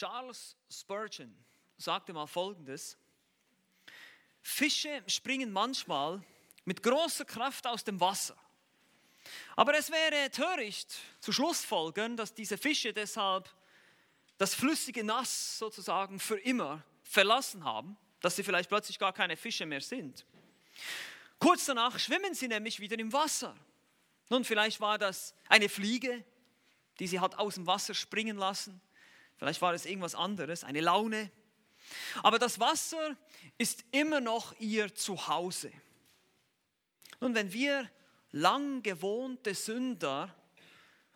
Charles Spurgeon sagte mal Folgendes. Fische springen manchmal mit großer Kraft aus dem Wasser. Aber es wäre töricht zu Schlussfolgern, dass diese Fische deshalb das flüssige Nass sozusagen für immer verlassen haben, dass sie vielleicht plötzlich gar keine Fische mehr sind. Kurz danach schwimmen sie nämlich wieder im Wasser. Nun, vielleicht war das eine Fliege, die sie hat aus dem Wasser springen lassen. Vielleicht war es irgendwas anderes, eine Laune. Aber das Wasser ist immer noch ihr Zuhause. Nun, wenn wir lang gewohnte Sünder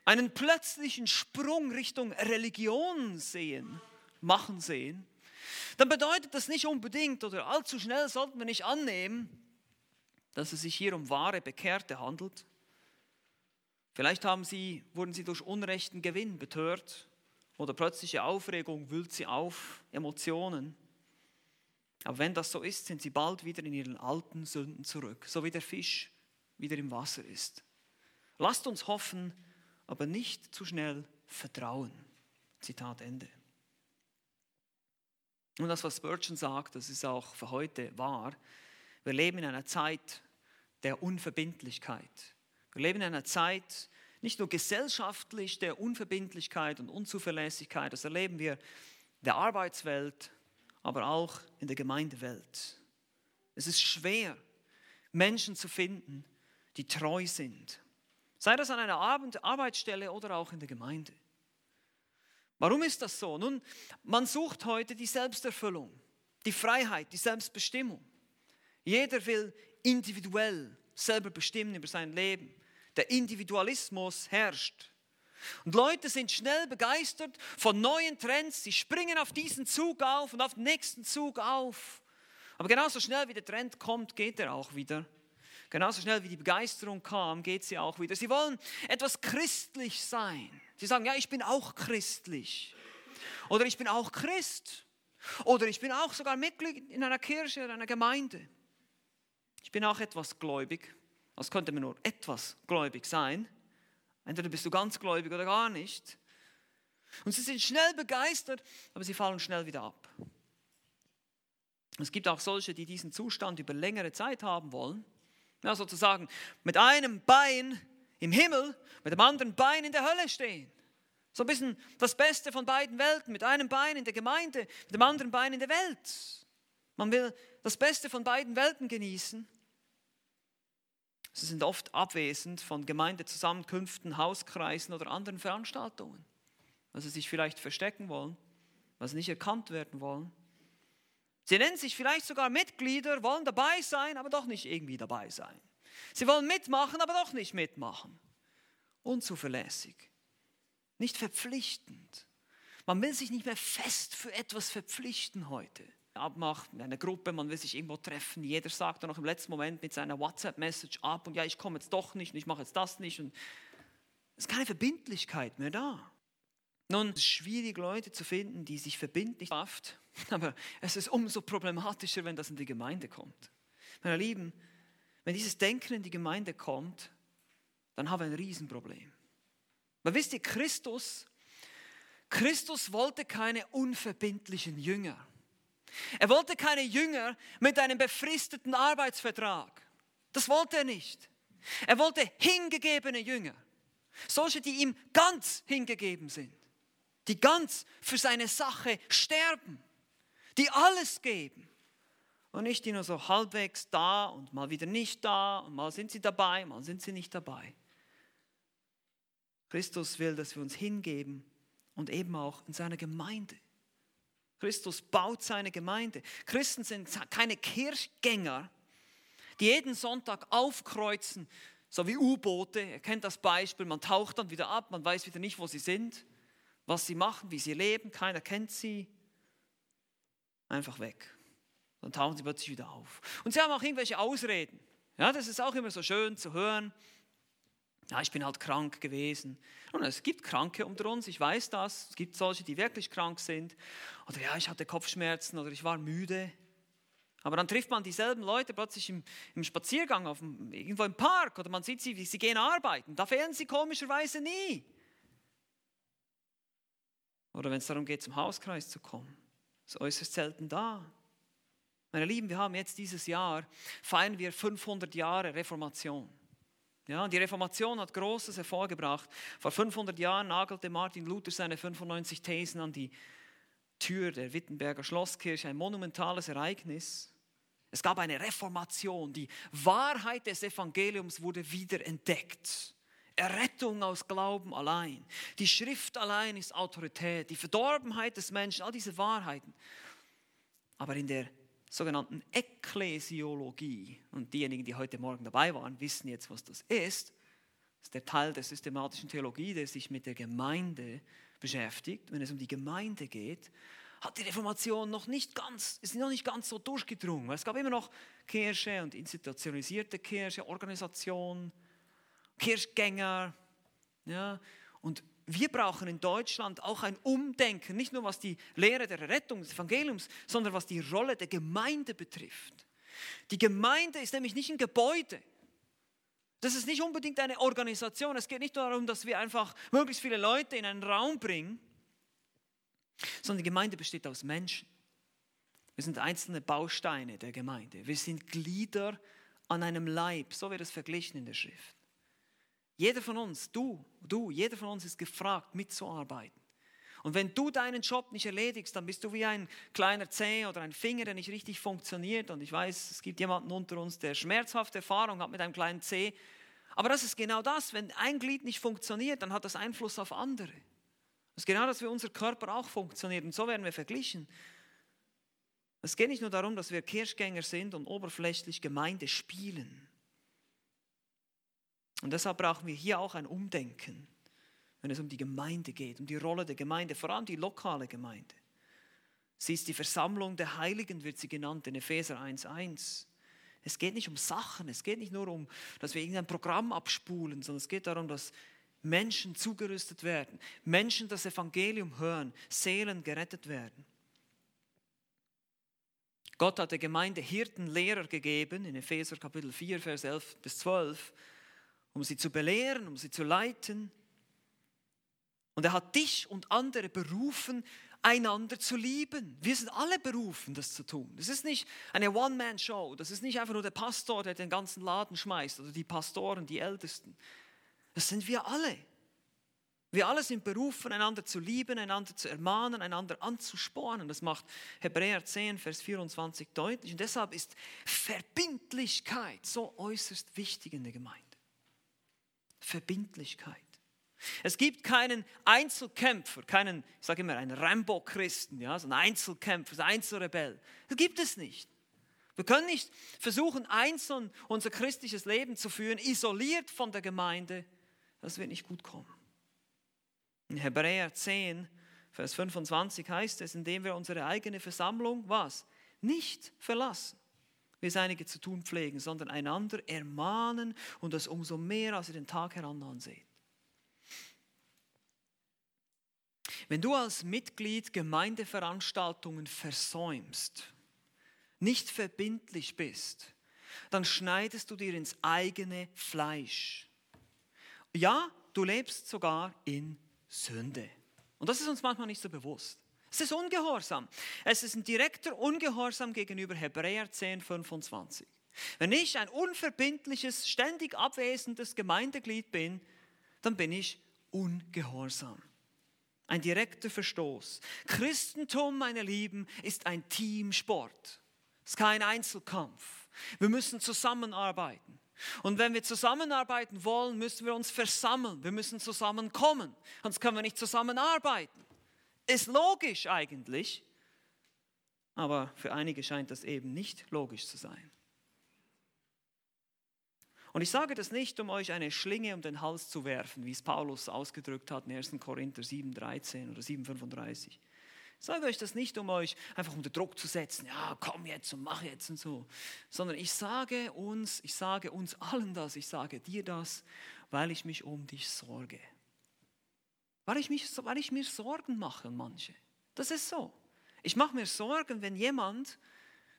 einen plötzlichen Sprung Richtung Religion sehen, machen sehen, dann bedeutet das nicht unbedingt oder allzu schnell sollten wir nicht annehmen, dass es sich hier um wahre Bekehrte handelt. Vielleicht haben sie, wurden sie durch unrechten Gewinn betört oder plötzliche Aufregung wühlt sie auf, Emotionen. Aber wenn das so ist, sind sie bald wieder in ihren alten Sünden zurück, so wie der Fisch wieder im Wasser ist. Lasst uns hoffen, aber nicht zu schnell vertrauen. Zitat Ende. Und das, was Spurgeon sagt, das ist auch für heute wahr. Wir leben in einer Zeit der Unverbindlichkeit. Wir leben in einer Zeit nicht nur gesellschaftlich der Unverbindlichkeit und Unzuverlässigkeit, das erleben wir in der Arbeitswelt, aber auch in der Gemeindewelt. Es ist schwer, Menschen zu finden, die treu sind. Sei das an einer Arbeitsstelle oder auch in der Gemeinde. Warum ist das so? Nun, man sucht heute die Selbsterfüllung, die Freiheit, die Selbstbestimmung. Jeder will individuell selber bestimmen über sein Leben. Der Individualismus herrscht. Und Leute sind schnell begeistert von neuen Trends. Sie springen auf diesen Zug auf und auf den nächsten Zug auf. Aber genauso schnell wie der Trend kommt, geht er auch wieder. Genauso schnell wie die Begeisterung kam, geht sie auch wieder. Sie wollen etwas christlich sein. Sie sagen, ja, ich bin auch christlich. Oder ich bin auch Christ. Oder ich bin auch sogar Mitglied in einer Kirche oder einer Gemeinde. Ich bin auch etwas gläubig. Das könnte man nur etwas gläubig sein. Entweder bist du ganz gläubig oder gar nicht. Und sie sind schnell begeistert, aber sie fallen schnell wieder ab. Es gibt auch solche, die diesen Zustand über längere Zeit haben wollen. Ja, sozusagen mit einem Bein im Himmel, mit dem anderen Bein in der Hölle stehen. So ein bisschen das Beste von beiden Welten, mit einem Bein in der Gemeinde, mit dem anderen Bein in der Welt. Man will das Beste von beiden Welten genießen. Sie sind oft abwesend von Gemeindezusammenkünften, Hauskreisen oder anderen Veranstaltungen, weil sie sich vielleicht verstecken wollen, weil sie nicht erkannt werden wollen. Sie nennen sich vielleicht sogar Mitglieder, wollen dabei sein, aber doch nicht irgendwie dabei sein. Sie wollen mitmachen, aber doch nicht mitmachen. Unzuverlässig, nicht verpflichtend. Man will sich nicht mehr fest für etwas verpflichten heute. Abmacht in einer Gruppe, man will sich irgendwo treffen. Jeder sagt dann noch im letzten Moment mit seiner WhatsApp-Message ab und ja, ich komme jetzt doch nicht und ich mache jetzt das nicht. Und es ist keine Verbindlichkeit mehr da. Nun, es ist schwierig, Leute zu finden, die sich verbindlich schafft, aber es ist umso problematischer, wenn das in die Gemeinde kommt. Meine Lieben, wenn dieses Denken in die Gemeinde kommt, dann haben wir ein Riesenproblem. Weil wisst ihr, Christus, Christus wollte keine unverbindlichen Jünger. Er wollte keine Jünger mit einem befristeten Arbeitsvertrag. Das wollte er nicht. Er wollte hingegebene Jünger. Solche, die ihm ganz hingegeben sind. Die ganz für seine Sache sterben. Die alles geben. Und nicht die nur so halbwegs da und mal wieder nicht da und mal sind sie dabei, mal sind sie nicht dabei. Christus will, dass wir uns hingeben und eben auch in seiner Gemeinde. Christus baut seine Gemeinde. Christen sind keine Kirchgänger, die jeden Sonntag aufkreuzen, so wie U-Boote. Ihr kennt das Beispiel, man taucht dann wieder ab, man weiß wieder nicht, wo sie sind, was sie machen, wie sie leben, keiner kennt sie. Einfach weg. Dann tauchen sie plötzlich wieder auf. Und sie haben auch irgendwelche Ausreden. Ja, das ist auch immer so schön zu hören. Ja, ich bin halt krank gewesen. Und es gibt Kranke unter uns, ich weiß das. Es gibt solche, die wirklich krank sind. Oder ja, ich hatte Kopfschmerzen oder ich war müde. Aber dann trifft man dieselben Leute plötzlich im, im Spaziergang, auf dem, irgendwo im Park oder man sieht sie, wie sie gehen arbeiten. Da fehlen sie komischerweise nie. oder wenn es darum geht, zum Hauskreis zu kommen. Ist äußerst selten da. Meine Lieben, wir haben jetzt dieses Jahr, feiern wir 500 Jahre Reformation. Ja, die Reformation hat Großes hervorgebracht. Vor 500 Jahren nagelte Martin Luther seine 95 Thesen an die Tür der Wittenberger Schlosskirche, ein monumentales Ereignis. Es gab eine Reformation, die Wahrheit des Evangeliums wurde wieder entdeckt. Errettung aus Glauben allein. Die Schrift allein ist Autorität, die Verdorbenheit des Menschen, all diese Wahrheiten. Aber in der sogenannten Ekklesiologie, und diejenigen, die heute Morgen dabei waren, wissen jetzt, was das ist, das ist der Teil der systematischen Theologie, der sich mit der Gemeinde beschäftigt. Wenn es um die Gemeinde geht, hat die Reformation noch nicht ganz, ist noch nicht ganz so durchgedrungen. Es gab immer noch Kirche und institutionalisierte Kirche, Organisation, Kirchgänger. Ja, und wir brauchen in Deutschland auch ein Umdenken, nicht nur was die Lehre der Rettung des Evangeliums, sondern was die Rolle der Gemeinde betrifft. Die Gemeinde ist nämlich nicht ein Gebäude. Das ist nicht unbedingt eine Organisation. Es geht nicht darum, dass wir einfach möglichst viele Leute in einen Raum bringen, sondern die Gemeinde besteht aus Menschen. Wir sind einzelne Bausteine der Gemeinde. Wir sind Glieder an einem Leib, so wird es verglichen in der Schrift. Jeder von uns, du, du, jeder von uns ist gefragt, mitzuarbeiten. Und wenn du deinen Job nicht erledigst, dann bist du wie ein kleiner Zeh oder ein Finger, der nicht richtig funktioniert. Und ich weiß, es gibt jemanden unter uns, der schmerzhafte Erfahrung hat mit einem kleinen Zeh. Aber das ist genau das. Wenn ein Glied nicht funktioniert, dann hat das Einfluss auf andere. Das ist genau das, wie unser Körper auch funktioniert. Und so werden wir verglichen. Es geht nicht nur darum, dass wir Kirchgänger sind und oberflächlich Gemeinde spielen. Und deshalb brauchen wir hier auch ein Umdenken, wenn es um die Gemeinde geht, um die Rolle der Gemeinde, vor allem die lokale Gemeinde. Sie ist die Versammlung der Heiligen, wird sie genannt in Epheser 1.1. Es geht nicht um Sachen, es geht nicht nur um, dass wir irgendein Programm abspulen, sondern es geht darum, dass Menschen zugerüstet werden, Menschen das Evangelium hören, Seelen gerettet werden. Gott hat der Gemeinde Hirten, Lehrer gegeben, in Epheser Kapitel 4, Vers 11 bis 12 um sie zu belehren, um sie zu leiten. Und er hat dich und andere berufen, einander zu lieben. Wir sind alle berufen, das zu tun. Das ist nicht eine One-Man-Show. Das ist nicht einfach nur der Pastor, der den ganzen Laden schmeißt oder die Pastoren, die Ältesten. Das sind wir alle. Wir alle sind berufen, einander zu lieben, einander zu ermahnen, einander anzuspornen. Das macht Hebräer 10, Vers 24 deutlich. Und deshalb ist Verbindlichkeit so äußerst wichtig in der Gemeinde. Verbindlichkeit. Es gibt keinen Einzelkämpfer, keinen, ich sage immer, einen Rambo-Christen, ja, so einen Einzelkämpfer, so einen Einzelrebell. Das gibt es nicht. Wir können nicht versuchen, einzeln unser christliches Leben zu führen, isoliert von der Gemeinde. Das wird nicht gut kommen. In Hebräer 10, Vers 25 heißt es, indem wir unsere eigene Versammlung, was? Nicht verlassen wie es einige zu tun pflegen, sondern einander ermahnen und das umso mehr, als ihr den Tag heran anseht. Wenn du als Mitglied Gemeindeveranstaltungen versäumst, nicht verbindlich bist, dann schneidest du dir ins eigene Fleisch. Ja, du lebst sogar in Sünde. Und das ist uns manchmal nicht so bewusst. Es ist Ungehorsam. Es ist ein direkter Ungehorsam gegenüber Hebräer 10, 25. Wenn ich ein unverbindliches, ständig abwesendes Gemeindeglied bin, dann bin ich ungehorsam. Ein direkter Verstoß. Christentum, meine Lieben, ist ein Teamsport. Es ist kein Einzelkampf. Wir müssen zusammenarbeiten. Und wenn wir zusammenarbeiten wollen, müssen wir uns versammeln. Wir müssen zusammenkommen. Sonst können wir nicht zusammenarbeiten. Ist logisch eigentlich, aber für einige scheint das eben nicht logisch zu sein. Und ich sage das nicht, um euch eine Schlinge um den Hals zu werfen, wie es Paulus ausgedrückt hat in 1. Korinther 7,13 oder 7,35. Ich sage euch das nicht, um euch einfach unter Druck zu setzen, ja, komm jetzt und mach jetzt und so, sondern ich sage uns, ich sage uns allen das, ich sage dir das, weil ich mich um dich sorge. Weil ich, mich, weil ich mir Sorgen mache, manche. Das ist so. Ich mache mir Sorgen, wenn jemand,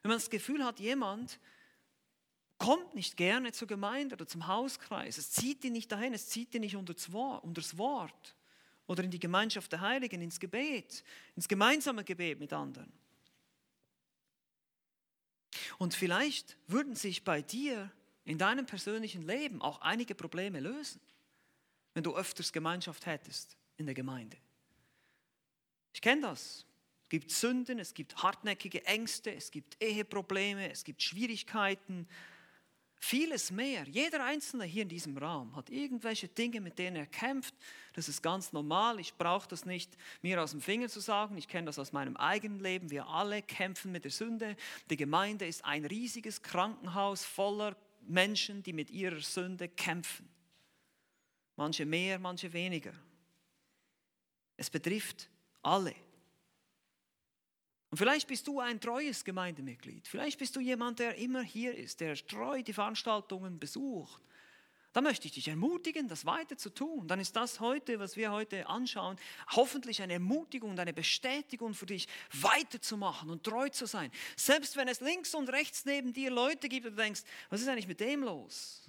wenn man das Gefühl hat, jemand kommt nicht gerne zur Gemeinde oder zum Hauskreis. Es zieht ihn nicht dahin, es zieht ihn nicht unter das Wort. oder in die Gemeinschaft der Heiligen, ins Gebet, ins gemeinsame Gebet mit anderen. Und vielleicht würden sich bei dir in deinem persönlichen Leben auch einige Probleme lösen, wenn du öfters Gemeinschaft hättest in der Gemeinde. Ich kenne das. Es gibt Sünden, es gibt hartnäckige Ängste, es gibt Eheprobleme, es gibt Schwierigkeiten, vieles mehr. Jeder Einzelne hier in diesem Raum hat irgendwelche Dinge, mit denen er kämpft. Das ist ganz normal. Ich brauche das nicht mir aus dem Finger zu sagen. Ich kenne das aus meinem eigenen Leben. Wir alle kämpfen mit der Sünde. Die Gemeinde ist ein riesiges Krankenhaus voller Menschen, die mit ihrer Sünde kämpfen. Manche mehr, manche weniger. Es betrifft alle. Und vielleicht bist du ein treues Gemeindemitglied. Vielleicht bist du jemand, der immer hier ist, der treu die Veranstaltungen besucht. Da möchte ich dich ermutigen, das weiter zu tun. Dann ist das heute, was wir heute anschauen, hoffentlich eine Ermutigung und eine Bestätigung für dich, weiterzumachen und treu zu sein. Selbst wenn es links und rechts neben dir Leute gibt und du denkst, was ist eigentlich mit dem los?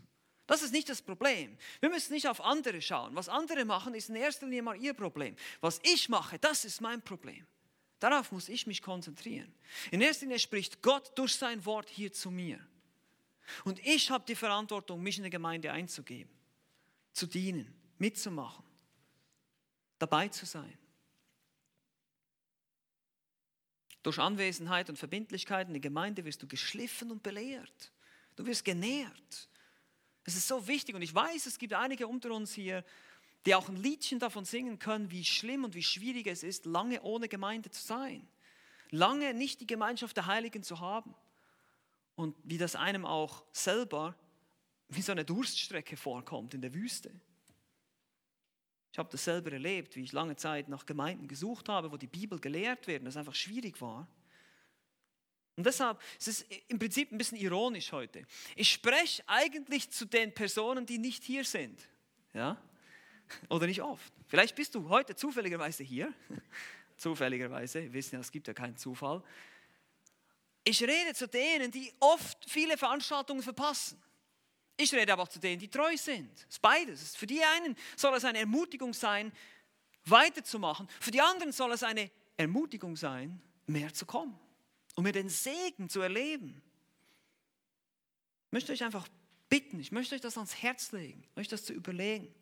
Das ist nicht das Problem. Wir müssen nicht auf andere schauen. Was andere machen, ist in erster Linie mal ihr Problem. Was ich mache, das ist mein Problem. Darauf muss ich mich konzentrieren. In erster Linie spricht Gott durch sein Wort hier zu mir. Und ich habe die Verantwortung, mich in der Gemeinde einzugeben, zu dienen, mitzumachen, dabei zu sein. Durch Anwesenheit und Verbindlichkeit in der Gemeinde wirst du geschliffen und belehrt. Du wirst genährt. Es ist so wichtig und ich weiß, es gibt einige unter uns hier, die auch ein Liedchen davon singen können, wie schlimm und wie schwierig es ist, lange ohne Gemeinde zu sein, lange nicht die Gemeinschaft der Heiligen zu haben und wie das einem auch selber wie so eine Durststrecke vorkommt in der Wüste. Ich habe das selber erlebt, wie ich lange Zeit nach Gemeinden gesucht habe, wo die Bibel gelehrt wird, das einfach schwierig war. Und deshalb ist es im Prinzip ein bisschen ironisch heute. Ich spreche eigentlich zu den Personen, die nicht hier sind. Ja? Oder nicht oft. Vielleicht bist du heute zufälligerweise hier. zufälligerweise, wir wissen ja, es gibt ja keinen Zufall. Ich rede zu denen, die oft viele Veranstaltungen verpassen. Ich rede aber auch zu denen, die treu sind. Es ist beides. Für die einen soll es eine Ermutigung sein, weiterzumachen. Für die anderen soll es eine Ermutigung sein, mehr zu kommen, um mir den Segen zu erleben. Ich möchte euch einfach bitten, ich möchte euch das ans Herz legen, euch das zu überlegen.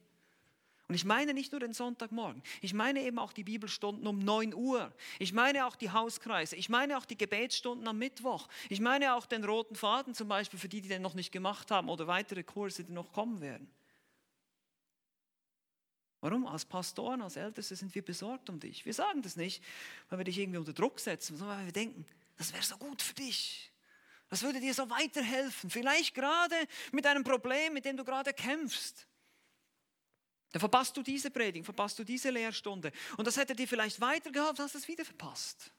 Und ich meine nicht nur den Sonntagmorgen, ich meine eben auch die Bibelstunden um 9 Uhr. Ich meine auch die Hauskreise, ich meine auch die Gebetsstunden am Mittwoch. Ich meine auch den roten Faden zum Beispiel für die, die den noch nicht gemacht haben oder weitere Kurse, die noch kommen werden. Warum? Als Pastoren, als Älteste sind wir besorgt um dich. Wir sagen das nicht, weil wir dich irgendwie unter Druck setzen, sondern weil wir denken, das wäre so gut für dich. Das würde dir so weiterhelfen. Vielleicht gerade mit einem Problem, mit dem du gerade kämpfst. Dann verpasst du diese Predigt, verpasst du diese Lehrstunde. Und das hätte dir vielleicht weitergeholfen, hast es wieder verpasst.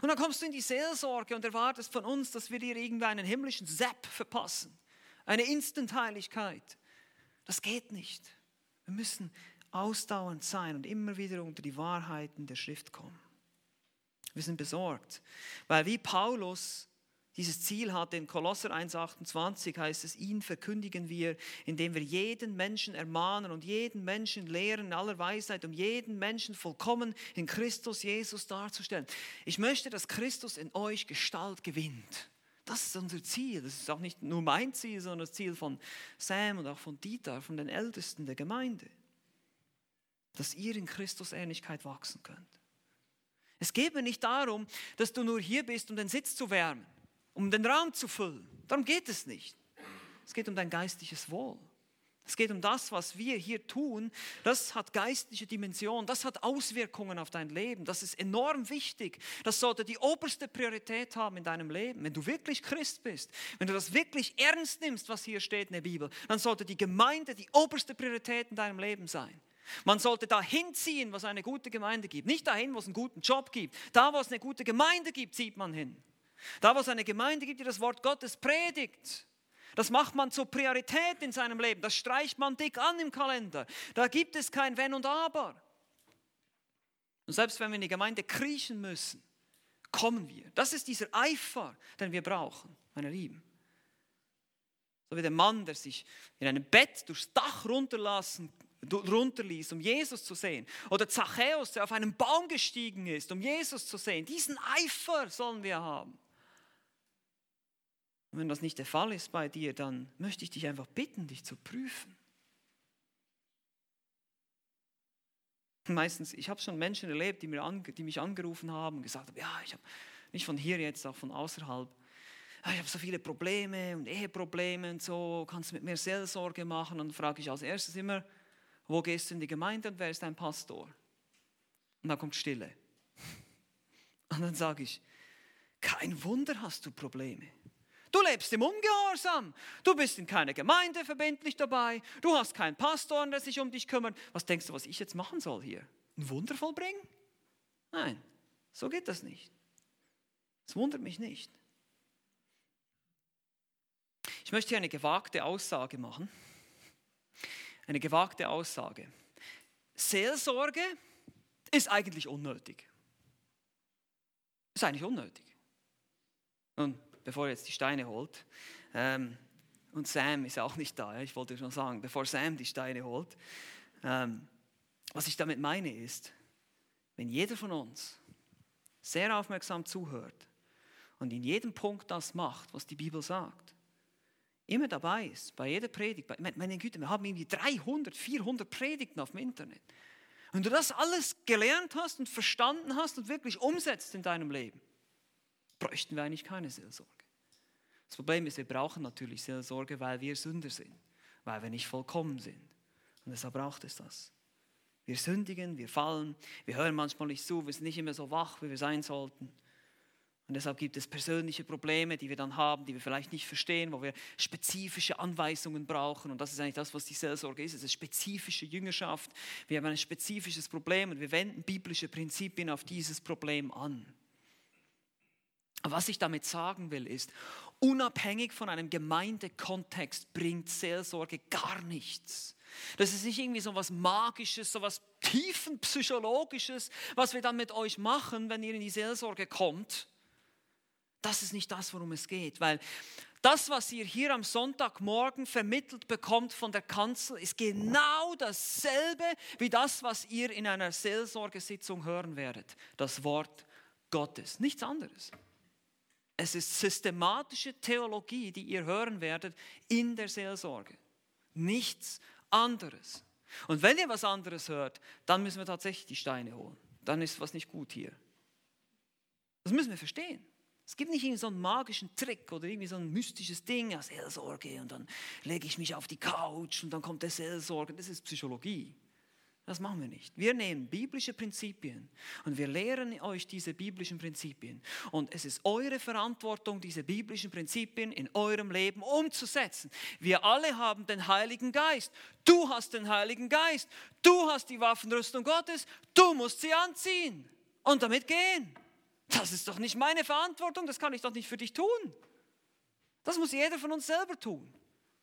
Und dann kommst du in die Seelsorge und erwartest von uns, dass wir dir irgendwie einen himmlischen Sepp verpassen. Eine Instant-Heiligkeit. Das geht nicht. Wir müssen ausdauernd sein und immer wieder unter die Wahrheiten der Schrift kommen. Wir sind besorgt, weil wie Paulus dieses Ziel hat. In Kolosser 1,28 heißt es, ihn verkündigen wir, indem wir jeden Menschen ermahnen und jeden Menschen lehren in aller Weisheit, um jeden Menschen vollkommen in Christus Jesus darzustellen. Ich möchte, dass Christus in euch Gestalt gewinnt. Das ist unser Ziel. Das ist auch nicht nur mein Ziel, sondern das Ziel von Sam und auch von Dieter, von den Ältesten der Gemeinde. Dass ihr in Christus Ähnlichkeit wachsen könnt. Es geht mir nicht darum, dass du nur hier bist, um den Sitz zu wärmen um den Raum zu füllen. Darum geht es nicht. Es geht um dein geistliches Wohl. Es geht um das, was wir hier tun. Das hat geistliche Dimension, das hat Auswirkungen auf dein Leben. Das ist enorm wichtig. Das sollte die oberste Priorität haben in deinem Leben. Wenn du wirklich Christ bist, wenn du das wirklich ernst nimmst, was hier steht in der Bibel, dann sollte die Gemeinde die oberste Priorität in deinem Leben sein. Man sollte dahin ziehen, was eine gute Gemeinde gibt. Nicht dahin, wo es einen guten Job gibt. Da, wo es eine gute Gemeinde gibt, zieht man hin. Da, wo es eine Gemeinde gibt, die das Wort Gottes predigt, das macht man zur Priorität in seinem Leben. Das streicht man dick an im Kalender. Da gibt es kein Wenn und Aber. Und selbst wenn wir in die Gemeinde kriechen müssen, kommen wir. Das ist dieser Eifer, den wir brauchen, meine Lieben. So wie der Mann, der sich in einem Bett durchs Dach runterlassen runterließ, um Jesus zu sehen. Oder Zachäus, der auf einen Baum gestiegen ist, um Jesus zu sehen. Diesen Eifer sollen wir haben. Und wenn das nicht der Fall ist bei dir, dann möchte ich dich einfach bitten, dich zu prüfen. Meistens, ich habe schon Menschen erlebt, die, mir an, die mich angerufen haben und gesagt haben, ja, ich habe nicht von hier jetzt, auch von außerhalb, ich habe so viele Probleme und Eheprobleme und so, kannst du mit mir Seelsorge machen? Und dann frage ich als erstes immer, wo gehst du in die Gemeinde und wer ist dein Pastor? Und dann kommt Stille. Und dann sage ich, kein Wunder hast du Probleme. Du lebst im Ungehorsam. Du bist in keiner Gemeinde verbindlich dabei. Du hast keinen Pastor, der sich um dich kümmert. Was denkst du, was ich jetzt machen soll hier? Ein Wunder vollbringen? Nein, so geht das nicht. Es wundert mich nicht. Ich möchte hier eine gewagte Aussage machen. Eine gewagte Aussage. Seelsorge ist eigentlich unnötig. Ist eigentlich unnötig. Und bevor er jetzt die Steine holt. Ähm, und Sam ist auch nicht da, ich wollte schon sagen, bevor Sam die Steine holt. Ähm, was ich damit meine ist, wenn jeder von uns sehr aufmerksam zuhört und in jedem Punkt das macht, was die Bibel sagt, immer dabei ist, bei jeder Predigt, bei, meine Güte, wir haben irgendwie 300, 400 Predigten auf dem Internet. Wenn du das alles gelernt hast und verstanden hast und wirklich umsetzt in deinem Leben, bräuchten wir eigentlich keine Seelsorge. Das Problem ist, wir brauchen natürlich Seelsorge, weil wir Sünder sind, weil wir nicht vollkommen sind. Und deshalb braucht es das. Wir sündigen, wir fallen, wir hören manchmal nicht zu, wir sind nicht immer so wach, wie wir sein sollten. Und deshalb gibt es persönliche Probleme, die wir dann haben, die wir vielleicht nicht verstehen, wo wir spezifische Anweisungen brauchen. Und das ist eigentlich das, was die Seelsorge ist. Es ist spezifische Jüngerschaft. Wir haben ein spezifisches Problem und wir wenden biblische Prinzipien auf dieses Problem an. Was ich damit sagen will, ist, unabhängig von einem Gemeindekontext bringt Seelsorge gar nichts. Das ist nicht irgendwie so was Magisches, so was tiefenpsychologisches, was wir dann mit euch machen, wenn ihr in die Seelsorge kommt. Das ist nicht das, worum es geht, weil das, was ihr hier am Sonntagmorgen vermittelt bekommt von der Kanzel, ist genau dasselbe wie das, was ihr in einer Seelsorgesitzung hören werdet. Das Wort Gottes, nichts anderes. Es ist systematische Theologie, die ihr hören werdet in der Seelsorge. Nichts anderes. Und wenn ihr was anderes hört, dann müssen wir tatsächlich die Steine holen. Dann ist was nicht gut hier. Das müssen wir verstehen. Es gibt nicht irgendwie so einen magischen Trick oder irgendwie so ein mystisches Ding, ja, Seelsorge und dann lege ich mich auf die Couch und dann kommt der Seelsorge. Das ist Psychologie. Das machen wir nicht. Wir nehmen biblische Prinzipien und wir lehren euch diese biblischen Prinzipien. Und es ist eure Verantwortung, diese biblischen Prinzipien in eurem Leben umzusetzen. Wir alle haben den Heiligen Geist. Du hast den Heiligen Geist. Du hast die Waffenrüstung Gottes. Du musst sie anziehen und damit gehen. Das ist doch nicht meine Verantwortung. Das kann ich doch nicht für dich tun. Das muss jeder von uns selber tun.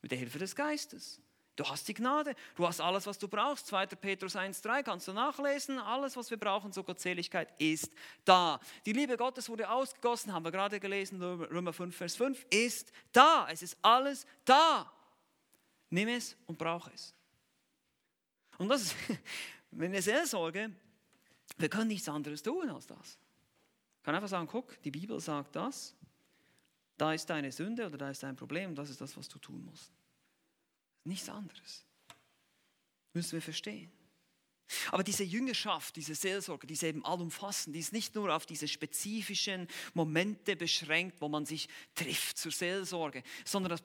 Mit der Hilfe des Geistes. Du hast die Gnade, du hast alles, was du brauchst. 2. Petrus 1,3 kannst du nachlesen. Alles, was wir brauchen zur Gottseligkeit, ist da. Die Liebe Gottes wurde ausgegossen, haben wir gerade gelesen, Römer 5, Vers 5, ist da. Es ist alles da. Nimm es und brauch es. Und das ist, wenn wir Seelsorge, wir können nichts anderes tun als das. Ich kann einfach sagen, guck, die Bibel sagt das, da ist deine Sünde oder da ist dein Problem das ist das, was du tun musst. Nichts anderes. Müssen wir verstehen. Aber diese Jüngerschaft, diese Seelsorge, die ist eben allumfassend, die ist nicht nur auf diese spezifischen Momente beschränkt, wo man sich trifft zur Seelsorge, sondern das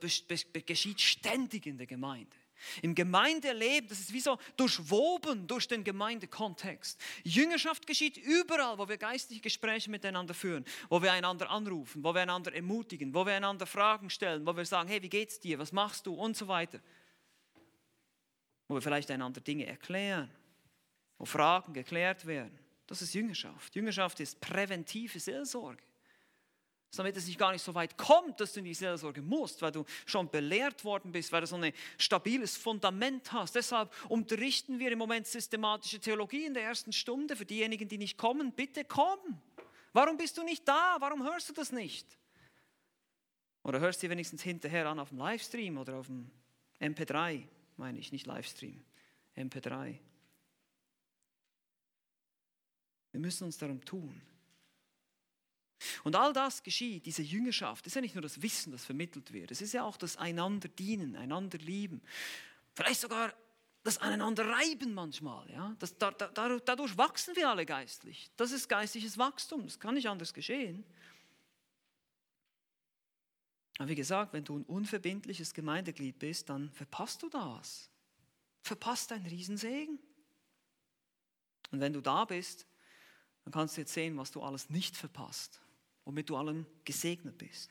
geschieht ständig in der Gemeinde. Im Gemeindeleben, das ist wie so durchwoben durch den Gemeindekontext. Jüngerschaft geschieht überall, wo wir geistliche Gespräche miteinander führen, wo wir einander anrufen, wo wir einander ermutigen, wo wir einander Fragen stellen, wo wir sagen, hey, wie geht's dir, was machst du und so weiter wo wir vielleicht einander Dinge erklären, wo Fragen geklärt werden. Das ist Jüngerschaft. Jüngerschaft ist präventive Seelsorge. Damit es nicht gar nicht so weit kommt, dass du in die Seelsorge musst, weil du schon belehrt worden bist, weil du so ein stabiles Fundament hast. Deshalb unterrichten wir im Moment systematische Theologie in der ersten Stunde. Für diejenigen, die nicht kommen, bitte komm. Warum bist du nicht da? Warum hörst du das nicht? Oder hörst du wenigstens hinterher an auf dem Livestream oder auf dem MP3? meine ich, nicht Livestream. MP3. Wir müssen uns darum tun. Und all das geschieht, diese Jüngerschaft, ist ja nicht nur das Wissen, das vermittelt wird, es ist ja auch das einander dienen, einander lieben. Vielleicht sogar das aneinander reiben manchmal. Ja? Das, da, da, dadurch wachsen wir alle geistlich. Das ist geistliches Wachstum, das kann nicht anders geschehen. Aber wie gesagt, wenn du ein unverbindliches Gemeindeglied bist, dann verpasst du das. Verpasst einen Riesensegen. Und wenn du da bist, dann kannst du jetzt sehen, was du alles nicht verpasst, womit du allem gesegnet bist.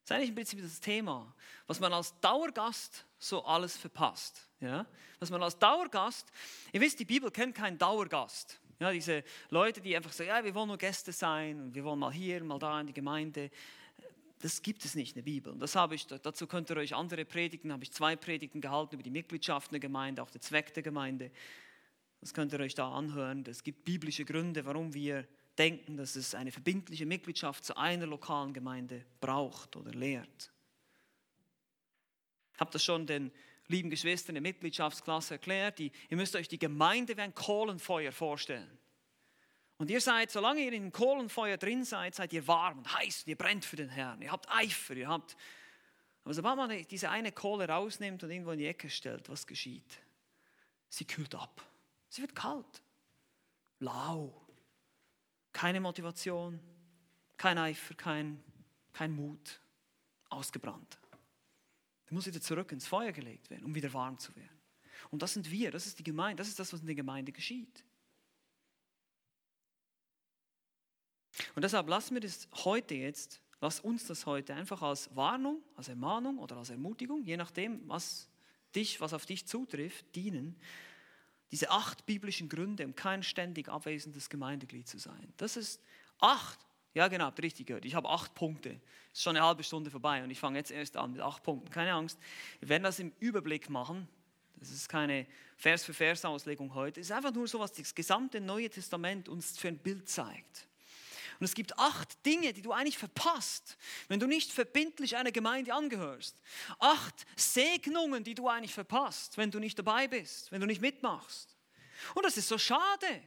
Das ist eigentlich im Prinzip das Thema, was man als Dauergast so alles verpasst. Ja? Was man als Dauergast, ihr wisst, die Bibel kennt keinen Dauergast. Ja, diese Leute, die einfach sagen, ja, wir wollen nur Gäste sein, wir wollen mal hier, mal da in die Gemeinde. Das gibt es nicht in der Bibel. Das habe ich, dazu könnt ihr euch andere Predigten, habe ich zwei Predigten gehalten über die Mitgliedschaft in der Gemeinde, auch der Zweck der Gemeinde. Das könnt ihr euch da anhören. Es gibt biblische Gründe, warum wir denken, dass es eine verbindliche Mitgliedschaft zu einer lokalen Gemeinde braucht oder lehrt. Ich habe das schon den lieben Geschwistern der Mitgliedschaftsklasse erklärt. Die, ihr müsst euch die Gemeinde wie ein Kohlenfeuer vorstellen. Und ihr seid, solange ihr in dem Kohlenfeuer drin seid, seid ihr warm und heiß und ihr brennt für den Herrn. Ihr habt Eifer, ihr habt. Aber sobald man diese eine Kohle rausnimmt und irgendwo in die Ecke stellt, was geschieht? Sie kühlt ab. Sie wird kalt. Lau. Keine Motivation, kein Eifer, kein, kein Mut. Ausgebrannt. Der muss wieder zurück ins Feuer gelegt werden, um wieder warm zu werden. Und das sind wir, das ist die Gemeinde, das ist das, was in der Gemeinde geschieht. Und deshalb lassen wir das heute jetzt, lass uns das heute einfach als Warnung, als Ermahnung oder als Ermutigung, je nachdem, was dich, was auf dich zutrifft, dienen. Diese acht biblischen Gründe, um kein ständig abwesendes Gemeindeglied zu sein. Das ist acht. Ja, genau, habt richtig gehört. Ich habe acht Punkte. Ist schon eine halbe Stunde vorbei und ich fange jetzt erst an mit acht Punkten. Keine Angst. Wir werden das im Überblick machen. Das ist keine Vers-für-Vers-Auslegung heute. Es ist einfach nur so, was das gesamte Neue Testament uns für ein Bild zeigt. Und es gibt acht Dinge, die du eigentlich verpasst, wenn du nicht verbindlich einer Gemeinde angehörst. Acht Segnungen, die du eigentlich verpasst, wenn du nicht dabei bist, wenn du nicht mitmachst. Und das ist so schade.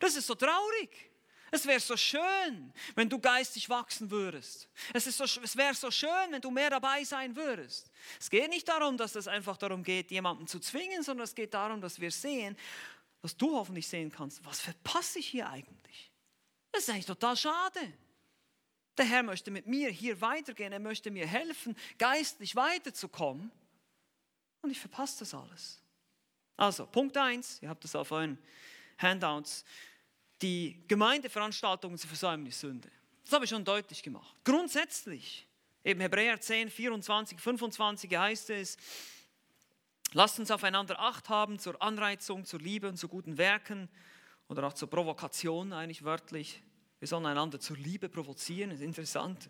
Das ist so traurig. Es wäre so schön, wenn du geistig wachsen würdest. Es, so, es wäre so schön, wenn du mehr dabei sein würdest. Es geht nicht darum, dass es einfach darum geht, jemanden zu zwingen, sondern es geht darum, dass wir sehen, dass du hoffentlich sehen kannst, was verpasse ich hier eigentlich? Das ist eigentlich total schade. Der Herr möchte mit mir hier weitergehen, er möchte mir helfen, geistlich weiterzukommen. Und ich verpasse das alles. Also, Punkt 1, ihr habt das auf euren Handouts. Die Gemeindeveranstaltungen zu versäumen ist Sünde. Das habe ich schon deutlich gemacht. Grundsätzlich, eben Hebräer 10, 24, 25 heißt es, lasst uns aufeinander Acht haben zur Anreizung, zur Liebe und zu guten Werken oder auch zur Provokation eigentlich wörtlich. Wir sollen einander zur Liebe provozieren, das ist interessant.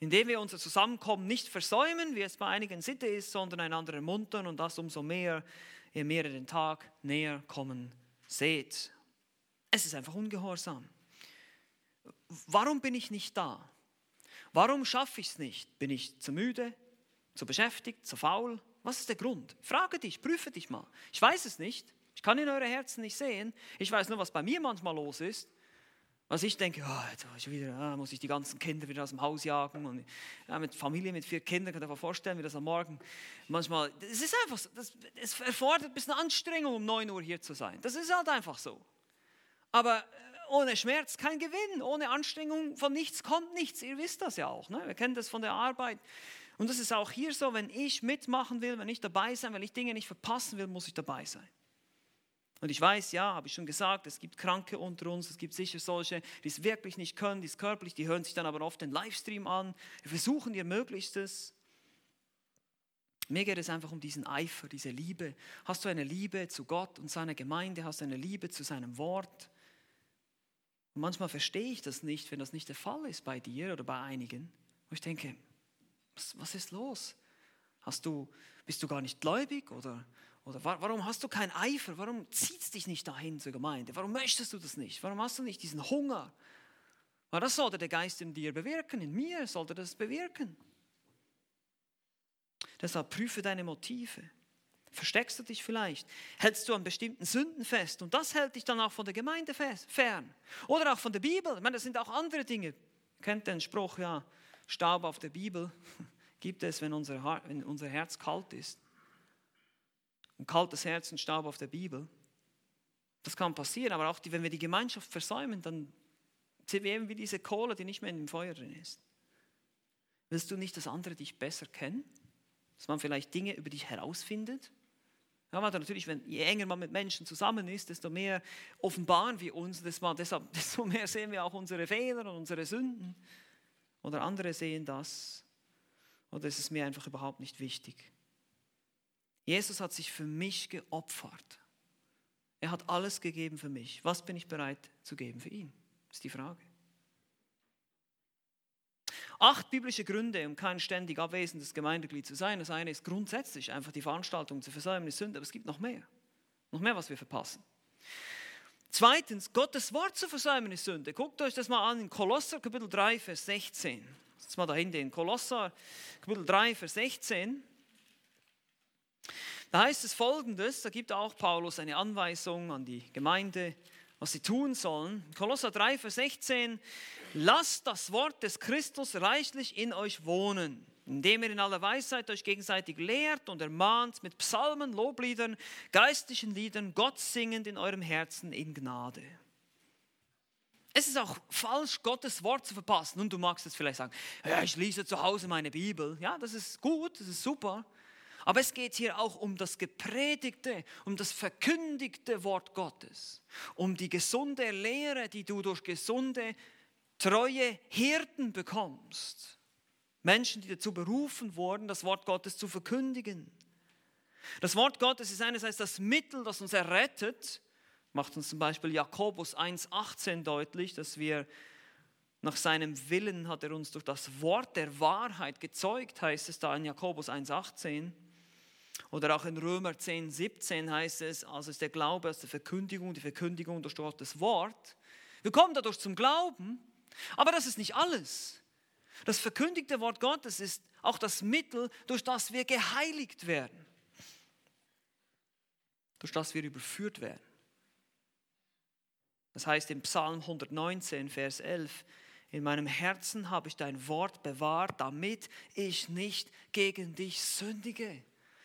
Indem wir unser Zusammenkommen nicht versäumen, wie es bei einigen Sitte ist, sondern einander ermuntern und das umso mehr, je mehr ihr den Tag näher kommen seht. Es ist einfach ungehorsam. Warum bin ich nicht da? Warum schaffe ich es nicht? Bin ich zu müde, zu beschäftigt, zu faul? Was ist der Grund? Frage dich, prüfe dich mal. Ich weiß es nicht. Ich kann in eure Herzen nicht sehen. Ich weiß nur, was bei mir manchmal los ist. Was ich denke, oh, jetzt wieder, ah, muss ich die ganzen Kinder wieder aus dem Haus jagen. Und, ja, mit Familie mit vier Kindern, könnt ihr euch vorstellen, wie das am Morgen manchmal, es ist einfach so, das, es erfordert ein bisschen Anstrengung, um 9 Uhr hier zu sein. Das ist halt einfach so. Aber äh, ohne Schmerz kein Gewinn, ohne Anstrengung von nichts kommt nichts. Ihr wisst das ja auch, ne? wir kennen das von der Arbeit. Und das ist auch hier so, wenn ich mitmachen will, wenn ich dabei sein, wenn ich Dinge nicht verpassen will, muss ich dabei sein. Und ich weiß, ja, habe ich schon gesagt, es gibt Kranke unter uns, es gibt sicher solche, die es wirklich nicht können, die es körperlich, die hören sich dann aber oft den Livestream an. Versuchen ihr Möglichstes. Mir geht es einfach um diesen Eifer, diese Liebe. Hast du eine Liebe zu Gott und seiner Gemeinde? Hast du eine Liebe zu seinem Wort? Und manchmal verstehe ich das nicht, wenn das nicht der Fall ist bei dir oder bei einigen. Und ich denke, was, was ist los? Hast du, bist du gar nicht gläubig oder, oder warum hast du keinen Eifer? Warum zieht es dich nicht dahin zur Gemeinde? Warum möchtest du das nicht? Warum hast du nicht diesen Hunger? Weil das sollte der Geist in dir bewirken, in mir sollte das bewirken. Deshalb prüfe deine Motive. Versteckst du dich vielleicht? Hältst du an bestimmten Sünden fest? Und das hält dich dann auch von der Gemeinde fern. Oder auch von der Bibel. Ich meine, das sind auch andere Dinge. Kennt den Spruch, ja, Staub auf der Bibel gibt es, wenn unser Herz kalt ist. Ein kaltes Herz und Staub auf der Bibel. Das kann passieren, aber auch die, wenn wir die Gemeinschaft versäumen, dann sind wir eben wie diese Kohle, die nicht mehr in dem Feuer drin ist. Willst du nicht, dass andere dich besser kennen? Dass man vielleicht Dinge über dich herausfindet? Ja, weil natürlich, wenn, je enger man mit Menschen zusammen ist, desto mehr offenbaren wir uns, desto mehr sehen wir auch unsere Fehler und unsere Sünden. Oder andere sehen das. Oder ist es mir einfach überhaupt nicht wichtig? Jesus hat sich für mich geopfert. Er hat alles gegeben für mich. Was bin ich bereit zu geben für ihn? Ist die Frage. Acht biblische Gründe, um kein ständig abwesendes Gemeindeglied zu sein. Das eine ist grundsätzlich einfach die Veranstaltung zu versäumen, ist Sünde, aber es gibt noch mehr. Noch mehr, was wir verpassen. Zweitens, Gottes Wort zu versäumen ist Sünde. Guckt euch das mal an in Kolosser Kapitel 3, Vers 16. Jetzt mal dahinter in Kolosser Kapitel 3, Vers 16. Da heißt es folgendes, da gibt auch Paulus eine Anweisung an die Gemeinde, was sie tun sollen. Kolosser 3, Vers 16, lasst das Wort des Christus reichlich in euch wohnen, indem ihr in aller Weisheit euch gegenseitig lehrt und ermahnt mit Psalmen, Lobliedern, geistlichen Liedern, Gott singend in eurem Herzen in Gnade. Es ist auch falsch, Gottes Wort zu verpassen. Und du magst jetzt vielleicht sagen, ja, ich lese zu Hause meine Bibel. Ja, das ist gut, das ist super. Aber es geht hier auch um das gepredigte, um das verkündigte Wort Gottes, um die gesunde Lehre, die du durch gesunde, treue Hirten bekommst. Menschen, die dazu berufen wurden, das Wort Gottes zu verkündigen. Das Wort Gottes ist einerseits das Mittel, das uns errettet, macht uns zum Beispiel Jakobus 1.18 deutlich, dass wir nach seinem Willen hat er uns durch das Wort der Wahrheit gezeugt, heißt es da in Jakobus 1.18. Oder auch in Römer 10, 17 heißt es, also ist der Glaube aus der Verkündigung, die Verkündigung durch Gottes Wort. Wir kommen dadurch zum Glauben, aber das ist nicht alles. Das verkündigte Wort Gottes ist auch das Mittel, durch das wir geheiligt werden, durch das wir überführt werden. Das heißt im Psalm 119, Vers 11, in meinem Herzen habe ich dein Wort bewahrt, damit ich nicht gegen dich sündige.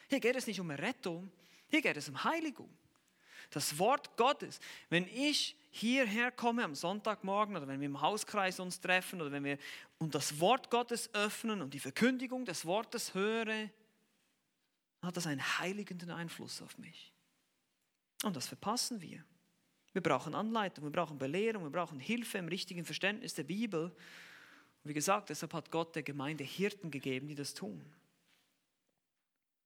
Hier geht es nicht um Rettung, hier geht es um Heiligung. Das Wort Gottes, wenn ich hierher komme am Sonntagmorgen oder wenn wir im Hauskreis uns treffen oder wenn wir und das Wort Gottes öffnen und die Verkündigung des Wortes höre, hat das einen heiligenden Einfluss auf mich. Und das verpassen wir. Wir brauchen Anleitung, wir brauchen Belehrung, wir brauchen Hilfe im richtigen Verständnis der Bibel. Und wie gesagt, deshalb hat Gott der Gemeinde Hirten gegeben, die das tun.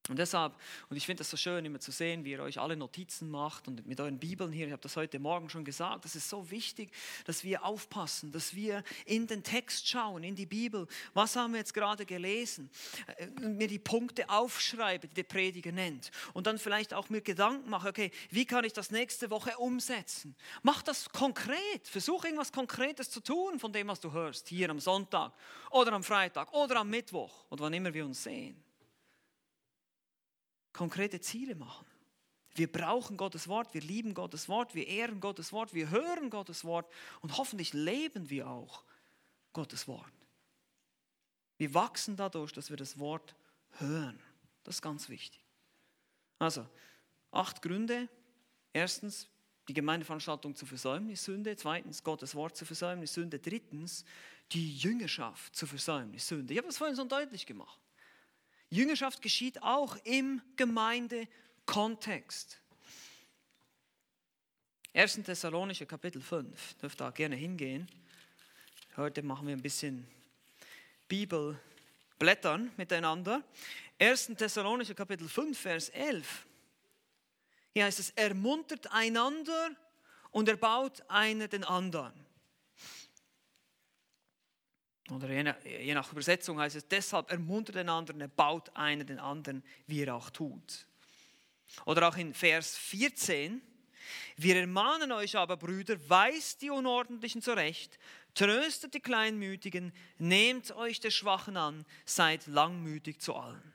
Und deshalb, und ich finde es so schön, immer zu sehen, wie ihr euch alle Notizen macht und mit euren Bibeln hier, ich habe das heute Morgen schon gesagt, das ist so wichtig, dass wir aufpassen, dass wir in den Text schauen, in die Bibel. Was haben wir jetzt gerade gelesen? Äh, mir die Punkte aufschreiben, die der Prediger nennt. Und dann vielleicht auch mir Gedanken machen, okay, wie kann ich das nächste Woche umsetzen? Mach das konkret. Versuch irgendwas Konkretes zu tun von dem, was du hörst, hier am Sonntag oder am Freitag oder am Mittwoch oder wann immer wir uns sehen konkrete Ziele machen. Wir brauchen Gottes Wort, wir lieben Gottes Wort, wir ehren Gottes Wort, wir hören Gottes Wort und hoffentlich leben wir auch Gottes Wort. Wir wachsen dadurch, dass wir das Wort hören. Das ist ganz wichtig. Also, acht Gründe. Erstens, die Gemeindeveranstaltung zu versäumen ist Sünde. Zweitens, Gottes Wort zu versäumen ist Sünde. Drittens, die Jüngerschaft zu versäumen ist Sünde. Ich habe das vorhin so deutlich gemacht. Jüngerschaft geschieht auch im Gemeindekontext. 1. Thessalonische Kapitel 5, dürft da gerne hingehen. Heute machen wir ein bisschen Bibelblättern miteinander. 1. Thessalonische Kapitel 5, Vers 11. Hier heißt es, ermuntert einander und erbaut einer den anderen. Oder je nach, je nach Übersetzung heißt es, deshalb ermuntert den anderen, er baut einer den anderen, wie er auch tut. Oder auch in Vers 14, wir ermahnen euch aber, Brüder, weist die Unordentlichen zurecht, tröstet die Kleinmütigen, nehmt euch der Schwachen an, seid langmütig zu allen.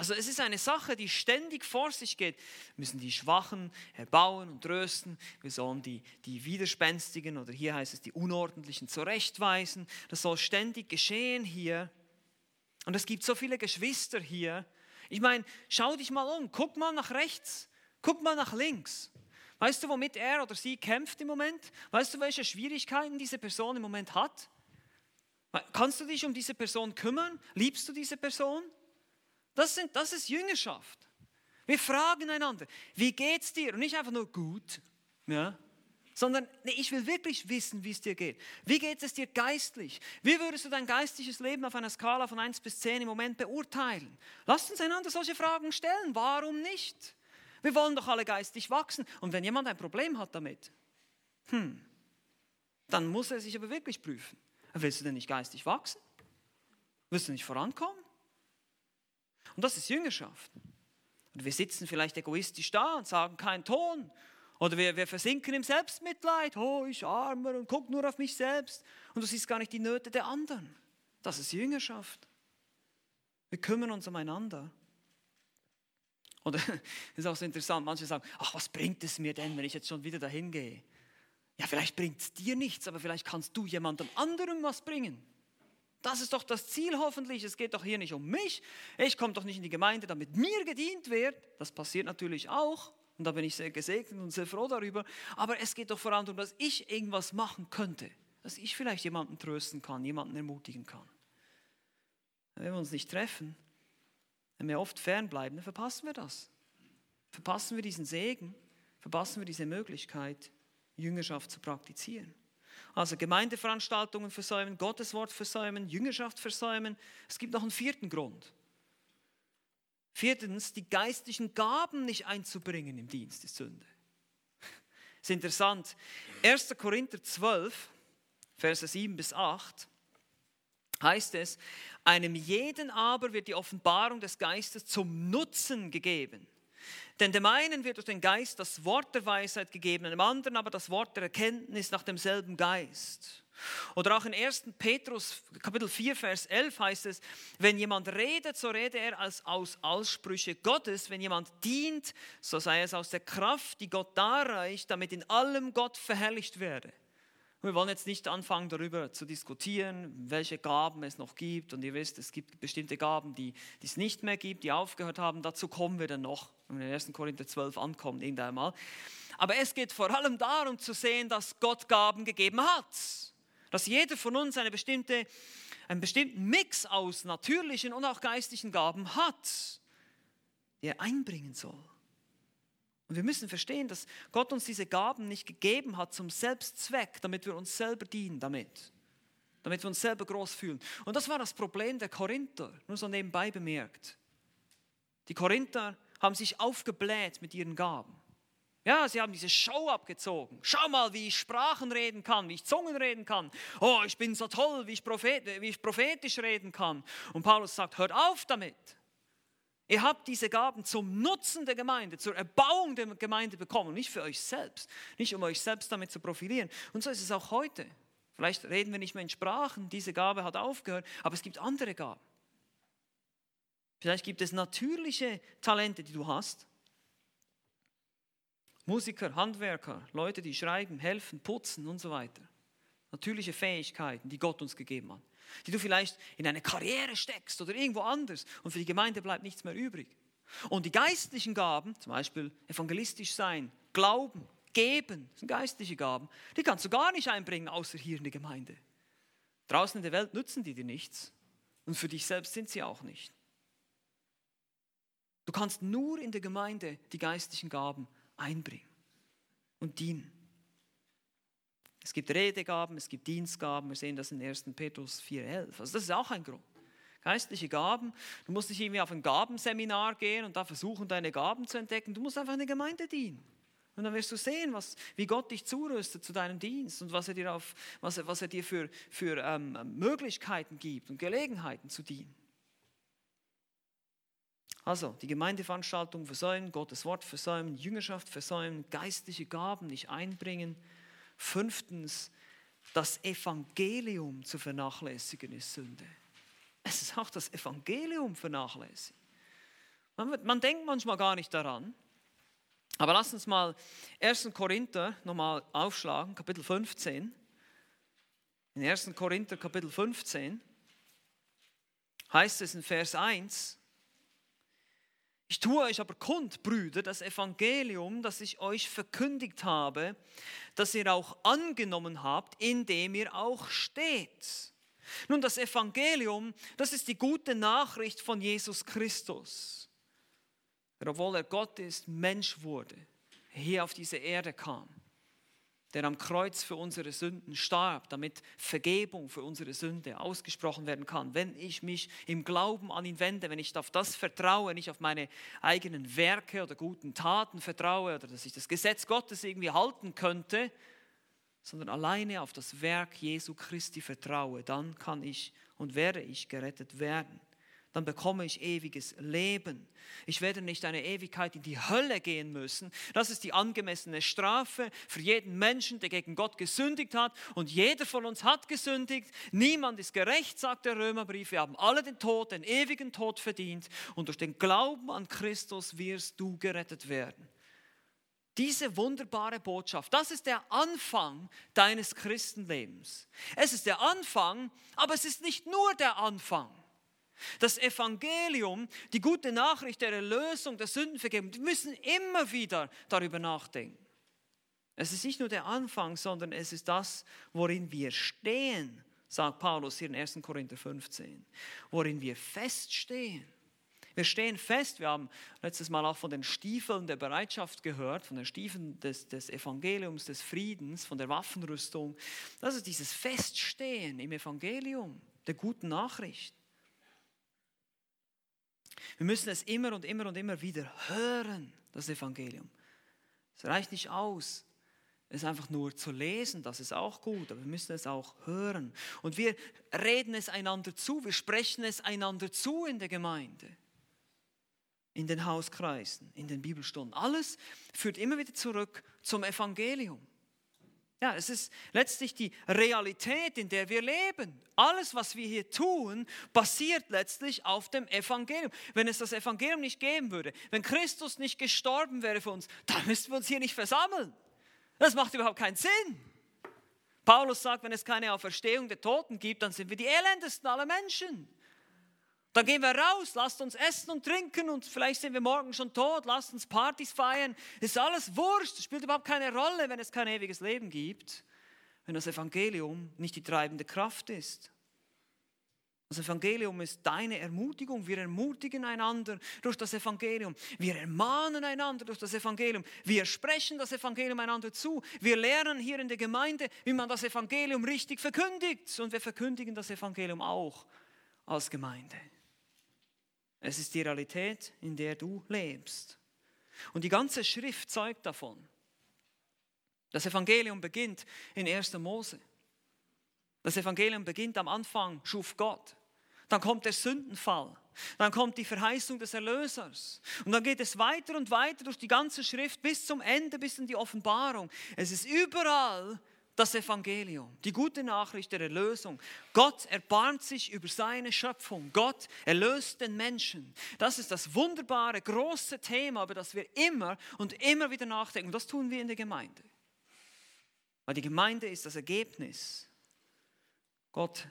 Also es ist eine Sache, die ständig vor sich geht. Wir müssen die Schwachen erbauen und trösten. Wir sollen die, die Widerspenstigen oder hier heißt es die Unordentlichen zurechtweisen. Das soll ständig geschehen hier. Und es gibt so viele Geschwister hier. Ich meine, schau dich mal um, guck mal nach rechts, guck mal nach links. Weißt du, womit er oder sie kämpft im Moment? Weißt du, welche Schwierigkeiten diese Person im Moment hat? Kannst du dich um diese Person kümmern? Liebst du diese Person? Das, sind, das ist Jüngerschaft. Wir fragen einander, wie geht's dir? Und nicht einfach nur gut, ja? sondern nee, ich will wirklich wissen, wie es dir geht. Wie geht es dir geistlich? Wie würdest du dein geistliches Leben auf einer Skala von 1 bis 10 im Moment beurteilen? Lasst uns einander solche Fragen stellen. Warum nicht? Wir wollen doch alle geistig wachsen. Und wenn jemand ein Problem hat damit, hm, dann muss er sich aber wirklich prüfen. Willst du denn nicht geistig wachsen? Willst du nicht vorankommen? Und das ist Jüngerschaft. Und wir sitzen vielleicht egoistisch da und sagen keinen Ton. Oder wir, wir versinken im Selbstmitleid. Oh, ich armer und guck nur auf mich selbst. Und du siehst gar nicht die Nöte der anderen. Das ist Jüngerschaft. Wir kümmern uns umeinander. Oder das ist auch so interessant, manche sagen, ach, was bringt es mir denn, wenn ich jetzt schon wieder dahin gehe? Ja, vielleicht bringt es dir nichts, aber vielleicht kannst du jemandem anderem was bringen. Das ist doch das Ziel hoffentlich. Es geht doch hier nicht um mich. Ich komme doch nicht in die Gemeinde, damit mir gedient wird. Das passiert natürlich auch. Und da bin ich sehr gesegnet und sehr froh darüber. Aber es geht doch vor allem darum, dass ich irgendwas machen könnte. Dass ich vielleicht jemanden trösten kann, jemanden ermutigen kann. Wenn wir uns nicht treffen, wenn wir oft fernbleiben, dann verpassen wir das. Verpassen wir diesen Segen, verpassen wir diese Möglichkeit, Jüngerschaft zu praktizieren. Also Gemeindeveranstaltungen versäumen, Gotteswort versäumen, Jüngerschaft versäumen. Es gibt noch einen vierten Grund. Viertens, die geistlichen Gaben nicht einzubringen im Dienst ist Sünde. Das ist interessant. 1. Korinther 12, Verse 7 bis 8 heißt es, einem jeden aber wird die Offenbarung des Geistes zum Nutzen gegeben. Denn dem einen wird durch den Geist das Wort der Weisheit gegeben, dem anderen aber das Wort der Erkenntnis nach demselben Geist. Oder auch in 1. Petrus Kapitel 4, Vers 11 heißt es, wenn jemand redet, so rede er als aus Aussprüche Gottes. Wenn jemand dient, so sei es aus der Kraft, die Gott darreicht, damit in allem Gott verherrlicht werde. Wir wollen jetzt nicht anfangen, darüber zu diskutieren, welche Gaben es noch gibt. Und ihr wisst, es gibt bestimmte Gaben, die, die es nicht mehr gibt, die aufgehört haben. Dazu kommen wir dann noch, wenn wir in 1. Korinther 12 ankommen, irgendwann mal. Aber es geht vor allem darum zu sehen, dass Gott Gaben gegeben hat. Dass jeder von uns eine bestimmte, einen bestimmten Mix aus natürlichen und auch geistlichen Gaben hat, die er einbringen soll. Und wir müssen verstehen, dass Gott uns diese Gaben nicht gegeben hat zum Selbstzweck, damit wir uns selber dienen damit. Damit wir uns selber groß fühlen. Und das war das Problem der Korinther, nur so nebenbei bemerkt. Die Korinther haben sich aufgebläht mit ihren Gaben. Ja, sie haben diese Show abgezogen. Schau mal, wie ich Sprachen reden kann, wie ich Zungen reden kann. Oh, ich bin so toll, wie ich, prophet, wie ich prophetisch reden kann. Und Paulus sagt, hört auf damit. Ihr habt diese Gaben zum Nutzen der Gemeinde, zur Erbauung der Gemeinde bekommen, nicht für euch selbst, nicht um euch selbst damit zu profilieren. Und so ist es auch heute. Vielleicht reden wir nicht mehr in Sprachen, diese Gabe hat aufgehört, aber es gibt andere Gaben. Vielleicht gibt es natürliche Talente, die du hast. Musiker, Handwerker, Leute, die schreiben, helfen, putzen und so weiter. Natürliche Fähigkeiten, die Gott uns gegeben hat die du vielleicht in eine Karriere steckst oder irgendwo anders und für die Gemeinde bleibt nichts mehr übrig. Und die geistlichen Gaben, zum Beispiel evangelistisch sein, Glauben, Geben, das sind geistliche Gaben, die kannst du gar nicht einbringen, außer hier in der Gemeinde. Draußen in der Welt nützen die dir nichts und für dich selbst sind sie auch nicht. Du kannst nur in der Gemeinde die geistlichen Gaben einbringen und dienen. Es gibt Redegaben, es gibt Dienstgaben, wir sehen das in 1. Petrus 4,11. Also das ist auch ein Grund. Geistliche Gaben, du musst nicht irgendwie auf ein Gabenseminar gehen und da versuchen, deine Gaben zu entdecken. Du musst einfach in der Gemeinde dienen. Und dann wirst du sehen, was, wie Gott dich zurüstet zu deinem Dienst und was er dir, auf, was er, was er dir für, für ähm, Möglichkeiten gibt und Gelegenheiten zu dienen. Also, die Gemeindeveranstaltung versäumen, Gottes Wort versäumen, Jüngerschaft versäumen, geistliche Gaben nicht einbringen Fünftens, das Evangelium zu vernachlässigen ist Sünde. Es ist auch das Evangelium vernachlässigen. Man, man denkt manchmal gar nicht daran. Aber lass uns mal 1. Korinther nochmal aufschlagen, Kapitel 15. In 1. Korinther Kapitel 15 heißt es in Vers 1, ich tue euch aber kund, Brüder, das Evangelium, das ich euch verkündigt habe, das ihr auch angenommen habt, in dem ihr auch steht. Nun, das Evangelium, das ist die gute Nachricht von Jesus Christus. Obwohl er Gott ist, Mensch wurde, hier auf diese Erde kam der am Kreuz für unsere Sünden starb, damit Vergebung für unsere Sünde ausgesprochen werden kann. Wenn ich mich im Glauben an ihn wende, wenn ich auf das vertraue, nicht auf meine eigenen Werke oder guten Taten vertraue oder dass ich das Gesetz Gottes irgendwie halten könnte, sondern alleine auf das Werk Jesu Christi vertraue, dann kann ich und werde ich gerettet werden dann bekomme ich ewiges Leben. Ich werde nicht eine Ewigkeit in die Hölle gehen müssen. Das ist die angemessene Strafe für jeden Menschen, der gegen Gott gesündigt hat. Und jeder von uns hat gesündigt. Niemand ist gerecht, sagt der Römerbrief. Wir haben alle den Tod, den ewigen Tod verdient. Und durch den Glauben an Christus wirst du gerettet werden. Diese wunderbare Botschaft, das ist der Anfang deines Christenlebens. Es ist der Anfang, aber es ist nicht nur der Anfang. Das Evangelium, die gute Nachricht der Erlösung, der Sündenvergebung, wir müssen immer wieder darüber nachdenken. Es ist nicht nur der Anfang, sondern es ist das, worin wir stehen, sagt Paulus hier in 1. Korinther 15, worin wir feststehen. Wir stehen fest, wir haben letztes Mal auch von den Stiefeln der Bereitschaft gehört, von den Stiefeln des, des Evangeliums, des Friedens, von der Waffenrüstung. Das ist dieses Feststehen im Evangelium, der guten Nachricht. Wir müssen es immer und immer und immer wieder hören, das Evangelium. Es reicht nicht aus, es einfach nur zu lesen, das ist auch gut, aber wir müssen es auch hören. Und wir reden es einander zu, wir sprechen es einander zu in der Gemeinde, in den Hauskreisen, in den Bibelstunden. Alles führt immer wieder zurück zum Evangelium. Ja, es ist letztlich die Realität, in der wir leben. Alles, was wir hier tun, basiert letztlich auf dem Evangelium. Wenn es das Evangelium nicht geben würde, wenn Christus nicht gestorben wäre für uns, dann müssten wir uns hier nicht versammeln. Das macht überhaupt keinen Sinn. Paulus sagt, wenn es keine Auferstehung der Toten gibt, dann sind wir die elendesten aller Menschen. Dann gehen wir raus, lasst uns essen und trinken und vielleicht sind wir morgen schon tot, lasst uns Partys feiern. Ist alles wurscht, spielt überhaupt keine Rolle, wenn es kein ewiges Leben gibt, wenn das Evangelium nicht die treibende Kraft ist. Das Evangelium ist deine Ermutigung. Wir ermutigen einander durch das Evangelium. Wir ermahnen einander durch das Evangelium. Wir sprechen das Evangelium einander zu. Wir lernen hier in der Gemeinde, wie man das Evangelium richtig verkündigt. Und wir verkündigen das Evangelium auch als Gemeinde. Es ist die Realität, in der du lebst. Und die ganze Schrift zeugt davon. Das Evangelium beginnt in 1. Mose. Das Evangelium beginnt am Anfang, schuf Gott. Dann kommt der Sündenfall. Dann kommt die Verheißung des Erlösers. Und dann geht es weiter und weiter durch die ganze Schrift bis zum Ende, bis in die Offenbarung. Es ist überall das Evangelium, die gute Nachricht der Erlösung. Gott erbarmt sich über seine Schöpfung. Gott erlöst den Menschen. Das ist das wunderbare, große Thema, über das wir immer und immer wieder nachdenken. Und das tun wir in der Gemeinde. Weil die Gemeinde ist das Ergebnis. Gott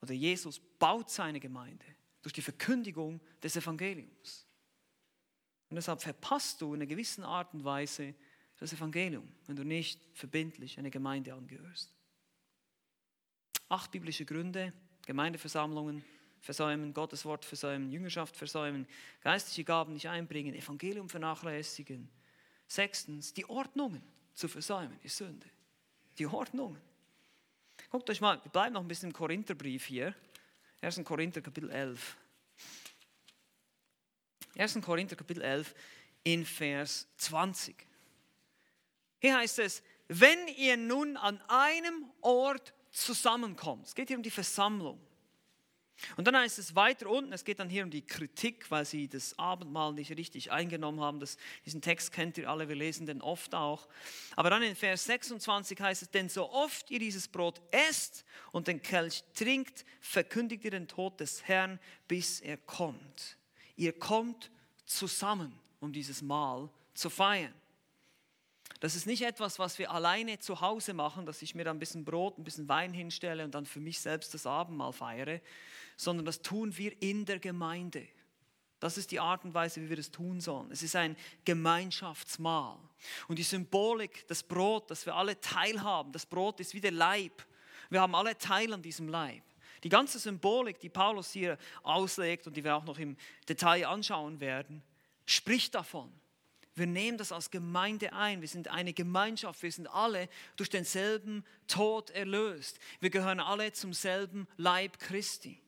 oder Jesus baut seine Gemeinde durch die Verkündigung des Evangeliums. Und deshalb verpasst du in einer gewissen Art und Weise das Evangelium, wenn du nicht verbindlich eine Gemeinde angehörst. Acht biblische Gründe, Gemeindeversammlungen versäumen, Gottes Wort versäumen, Jüngerschaft versäumen, geistliche Gaben nicht einbringen, Evangelium vernachlässigen. Sechstens, die Ordnungen zu versäumen, ist Sünde. Die Ordnungen. Guckt euch mal, wir bleiben noch ein bisschen im Korintherbrief hier. 1. Korinther Kapitel 11. 1. Korinther Kapitel 11 in Vers 20. Hier heißt es, wenn ihr nun an einem Ort zusammenkommt, es geht hier um die Versammlung. Und dann heißt es weiter unten, es geht dann hier um die Kritik, weil sie das Abendmahl nicht richtig eingenommen haben. Das, diesen Text kennt ihr alle, wir lesen den oft auch. Aber dann in Vers 26 heißt es, denn so oft ihr dieses Brot esst und den Kelch trinkt, verkündigt ihr den Tod des Herrn, bis er kommt. Ihr kommt zusammen, um dieses Mahl zu feiern. Das ist nicht etwas, was wir alleine zu Hause machen, dass ich mir ein bisschen Brot, ein bisschen Wein hinstelle und dann für mich selbst das Abendmahl feiere, sondern das tun wir in der Gemeinde. Das ist die Art und Weise, wie wir das tun sollen. Es ist ein Gemeinschaftsmahl. Und die Symbolik, das Brot, das wir alle teilhaben, das Brot ist wie der Leib. Wir haben alle Teil an diesem Leib. Die ganze Symbolik, die Paulus hier auslegt und die wir auch noch im Detail anschauen werden, spricht davon. Wir nehmen das als Gemeinde ein. Wir sind eine Gemeinschaft. Wir sind alle durch denselben Tod erlöst. Wir gehören alle zum selben Leib Christi.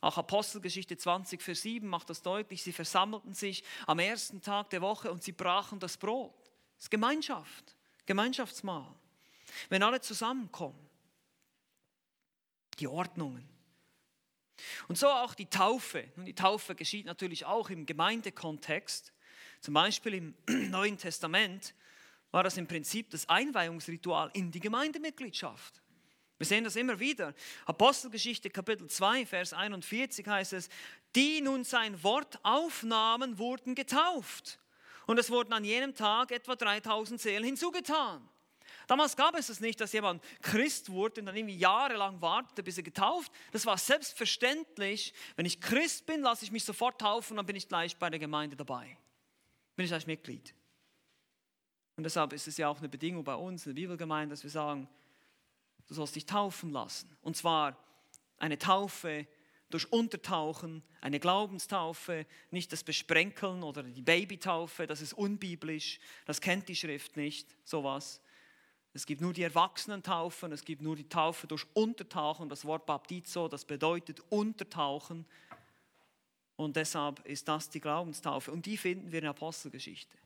Auch Apostelgeschichte 20, Vers 7 macht das deutlich. Sie versammelten sich am ersten Tag der Woche und sie brachen das Brot. Das ist Gemeinschaft, Gemeinschaftsmahl. Wenn alle zusammenkommen, die Ordnungen. Und so auch die Taufe. Und die Taufe geschieht natürlich auch im Gemeindekontext. Zum Beispiel im Neuen Testament war das im Prinzip das Einweihungsritual in die Gemeindemitgliedschaft. Wir sehen das immer wieder. Apostelgeschichte Kapitel 2, Vers 41 heißt es, die nun sein Wort aufnahmen, wurden getauft. Und es wurden an jenem Tag etwa 3000 Seelen hinzugetan. Damals gab es es nicht, dass jemand Christ wurde und dann irgendwie jahrelang wartete, bis er getauft. Das war selbstverständlich. Wenn ich Christ bin, lasse ich mich sofort taufen und dann bin ich gleich bei der Gemeinde dabei bin ich als Mitglied. Und deshalb ist es ja auch eine Bedingung bei uns in der Bibelgemeinde, dass wir sagen, du sollst dich taufen lassen. Und zwar eine Taufe durch Untertauchen, eine Glaubenstaufe, nicht das Besprenkeln oder die Babytaufe, das ist unbiblisch, das kennt die Schrift nicht, sowas. Es gibt nur die Erwachsenentaufen, es gibt nur die Taufe durch Untertauchen. Das Wort Baptizo, das bedeutet Untertauchen. Und deshalb ist das die Glaubenstaufe. Und die finden wir in der Apostelgeschichte.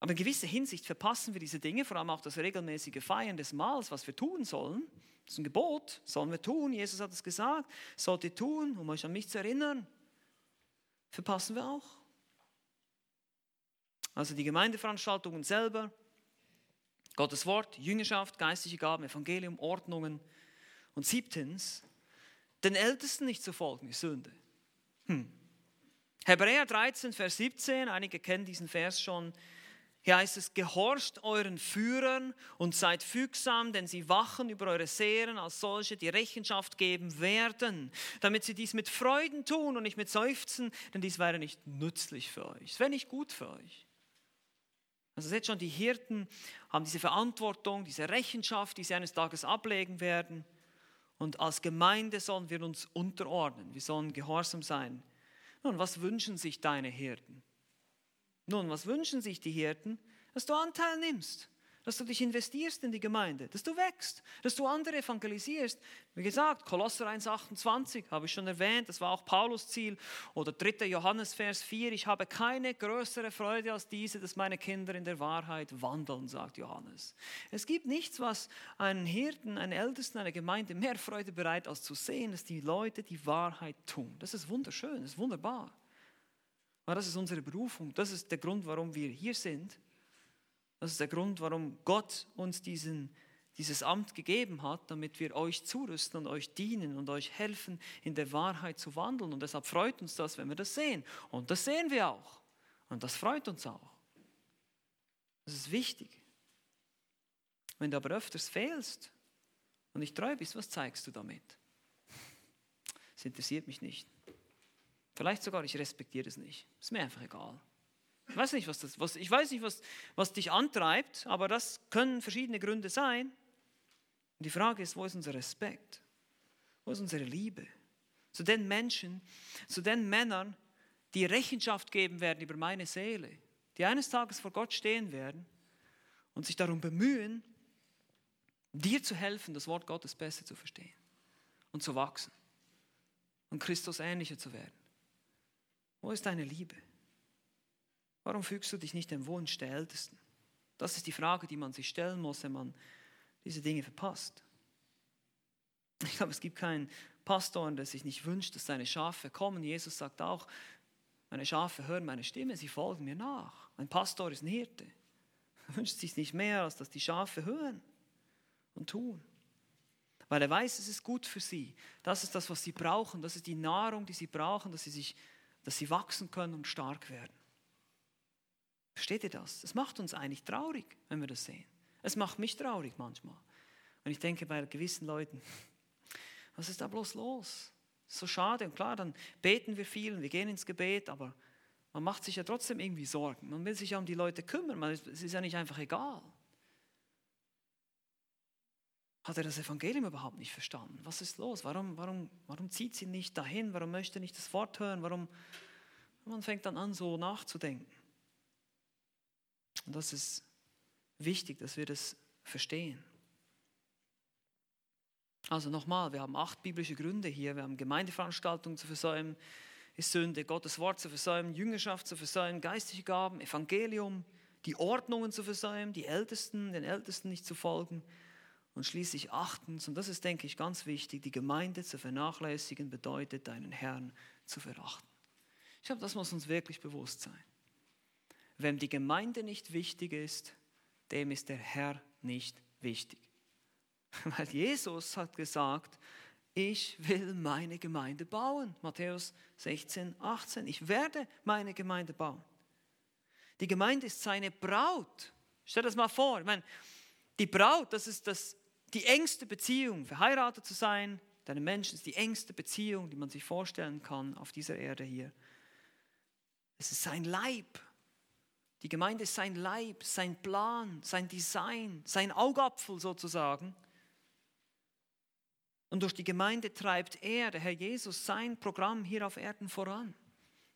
Aber in gewisser Hinsicht verpassen wir diese Dinge, vor allem auch das regelmäßige Feiern des Mahls, was wir tun sollen. Das ist ein Gebot, sollen wir tun. Jesus hat es gesagt, sollt ihr tun, um euch an mich zu erinnern. Verpassen wir auch. Also die Gemeindeveranstaltungen selber, Gottes Wort, Jüngerschaft, geistliche Gaben, Evangelium, Ordnungen. Und siebtens, den Ältesten nicht zu folgen ist Sünde. Hm. Hebräer 13, Vers 17, einige kennen diesen Vers schon. Hier heißt es, gehorcht euren Führern und seid fügsam, denn sie wachen über eure Seelen als solche, die Rechenschaft geben werden, damit sie dies mit Freuden tun und nicht mit Seufzen, denn dies wäre nicht nützlich für euch. Es wäre nicht gut für euch. Also seht schon, die Hirten haben diese Verantwortung, diese Rechenschaft, die sie eines Tages ablegen werden. Und als Gemeinde sollen wir uns unterordnen, wir sollen gehorsam sein. Nun, was wünschen sich deine Hirten? Nun, was wünschen sich die Hirten? Dass du Anteil nimmst, dass du dich investierst in die Gemeinde, dass du wächst, dass du andere evangelisierst. Wie gesagt, Kolosser 1,28 habe ich schon erwähnt, das war auch Paulus Ziel. Oder 3. Johannes Vers 4, ich habe keine größere Freude als diese, dass meine Kinder in der Wahrheit wandeln, sagt Johannes. Es gibt nichts, was einen Hirten, einen Ältesten, eine Gemeinde mehr Freude bereit, als zu sehen, dass die Leute die Wahrheit tun. Das ist wunderschön, das ist wunderbar. Aber das ist unsere Berufung, das ist der Grund, warum wir hier sind. Das ist der Grund, warum Gott uns diesen, dieses Amt gegeben hat, damit wir euch zurüsten und euch dienen und euch helfen, in der Wahrheit zu wandeln. Und deshalb freut uns das, wenn wir das sehen. Und das sehen wir auch. Und das freut uns auch. Das ist wichtig. Wenn du aber öfters fehlst und nicht treu bist, was zeigst du damit? Das interessiert mich nicht. Vielleicht sogar, ich respektiere es nicht. Ist mir einfach egal. Ich weiß nicht, was, das, was, ich weiß nicht was, was dich antreibt, aber das können verschiedene Gründe sein. Und die Frage ist, wo ist unser Respekt? Wo ist unsere Liebe? Zu den Menschen, zu den Männern, die Rechenschaft geben werden über meine Seele, die eines Tages vor Gott stehen werden und sich darum bemühen, dir zu helfen, das Wort Gottes besser zu verstehen und zu wachsen und Christus ähnlicher zu werden. Wo ist deine Liebe? Warum fügst du dich nicht dem Wunsch der Ältesten? Das ist die Frage, die man sich stellen muss, wenn man diese Dinge verpasst. Ich glaube, es gibt keinen Pastor, der sich nicht wünscht, dass seine Schafe kommen. Jesus sagt auch, meine Schafe hören meine Stimme, sie folgen mir nach. Ein Pastor ist ein Hirte. Er wünscht sich nicht mehr, als dass die Schafe hören und tun. Weil er weiß, es ist gut für sie. Das ist das, was sie brauchen. Das ist die Nahrung, die sie brauchen, dass sie sich dass sie wachsen können und stark werden. Versteht ihr das? Es macht uns eigentlich traurig, wenn wir das sehen. Es macht mich traurig manchmal. Und ich denke bei gewissen Leuten, was ist da bloß los? So schade. Und klar, dann beten wir viel und wir gehen ins Gebet, aber man macht sich ja trotzdem irgendwie Sorgen. Man will sich ja um die Leute kümmern. Es ist ja nicht einfach egal. Hat er das Evangelium überhaupt nicht verstanden? Was ist los? Warum, warum, warum zieht sie nicht dahin? Warum möchte nicht das Wort hören? Warum? Man fängt dann an, so nachzudenken. Und das ist wichtig, dass wir das verstehen. Also nochmal, wir haben acht biblische Gründe hier. Wir haben Gemeindeveranstaltungen zu versäumen, ist Sünde, Gottes Wort zu versäumen, Jüngerschaft zu versäumen, geistige Gaben, Evangelium, die Ordnungen zu versäumen, die Ältesten, den Ältesten nicht zu folgen und schließlich achtens, und das ist, denke ich, ganz wichtig, die Gemeinde zu vernachlässigen bedeutet, deinen Herrn zu verachten. Ich glaube, das muss uns wirklich bewusst sein. Wem die Gemeinde nicht wichtig ist, dem ist der Herr nicht wichtig. Weil Jesus hat gesagt, ich will meine Gemeinde bauen. Matthäus 16, 18. Ich werde meine Gemeinde bauen. Die Gemeinde ist seine Braut. Stell das mal vor. Ich meine, die Braut, das ist das, die engste Beziehung. Verheiratet zu sein, deine Menschen ist die engste Beziehung, die man sich vorstellen kann auf dieser Erde hier. Es ist sein Leib. Die Gemeinde ist sein Leib, sein Plan, sein Design, sein Augapfel sozusagen. Und durch die Gemeinde treibt er, der Herr Jesus, sein Programm hier auf Erden voran.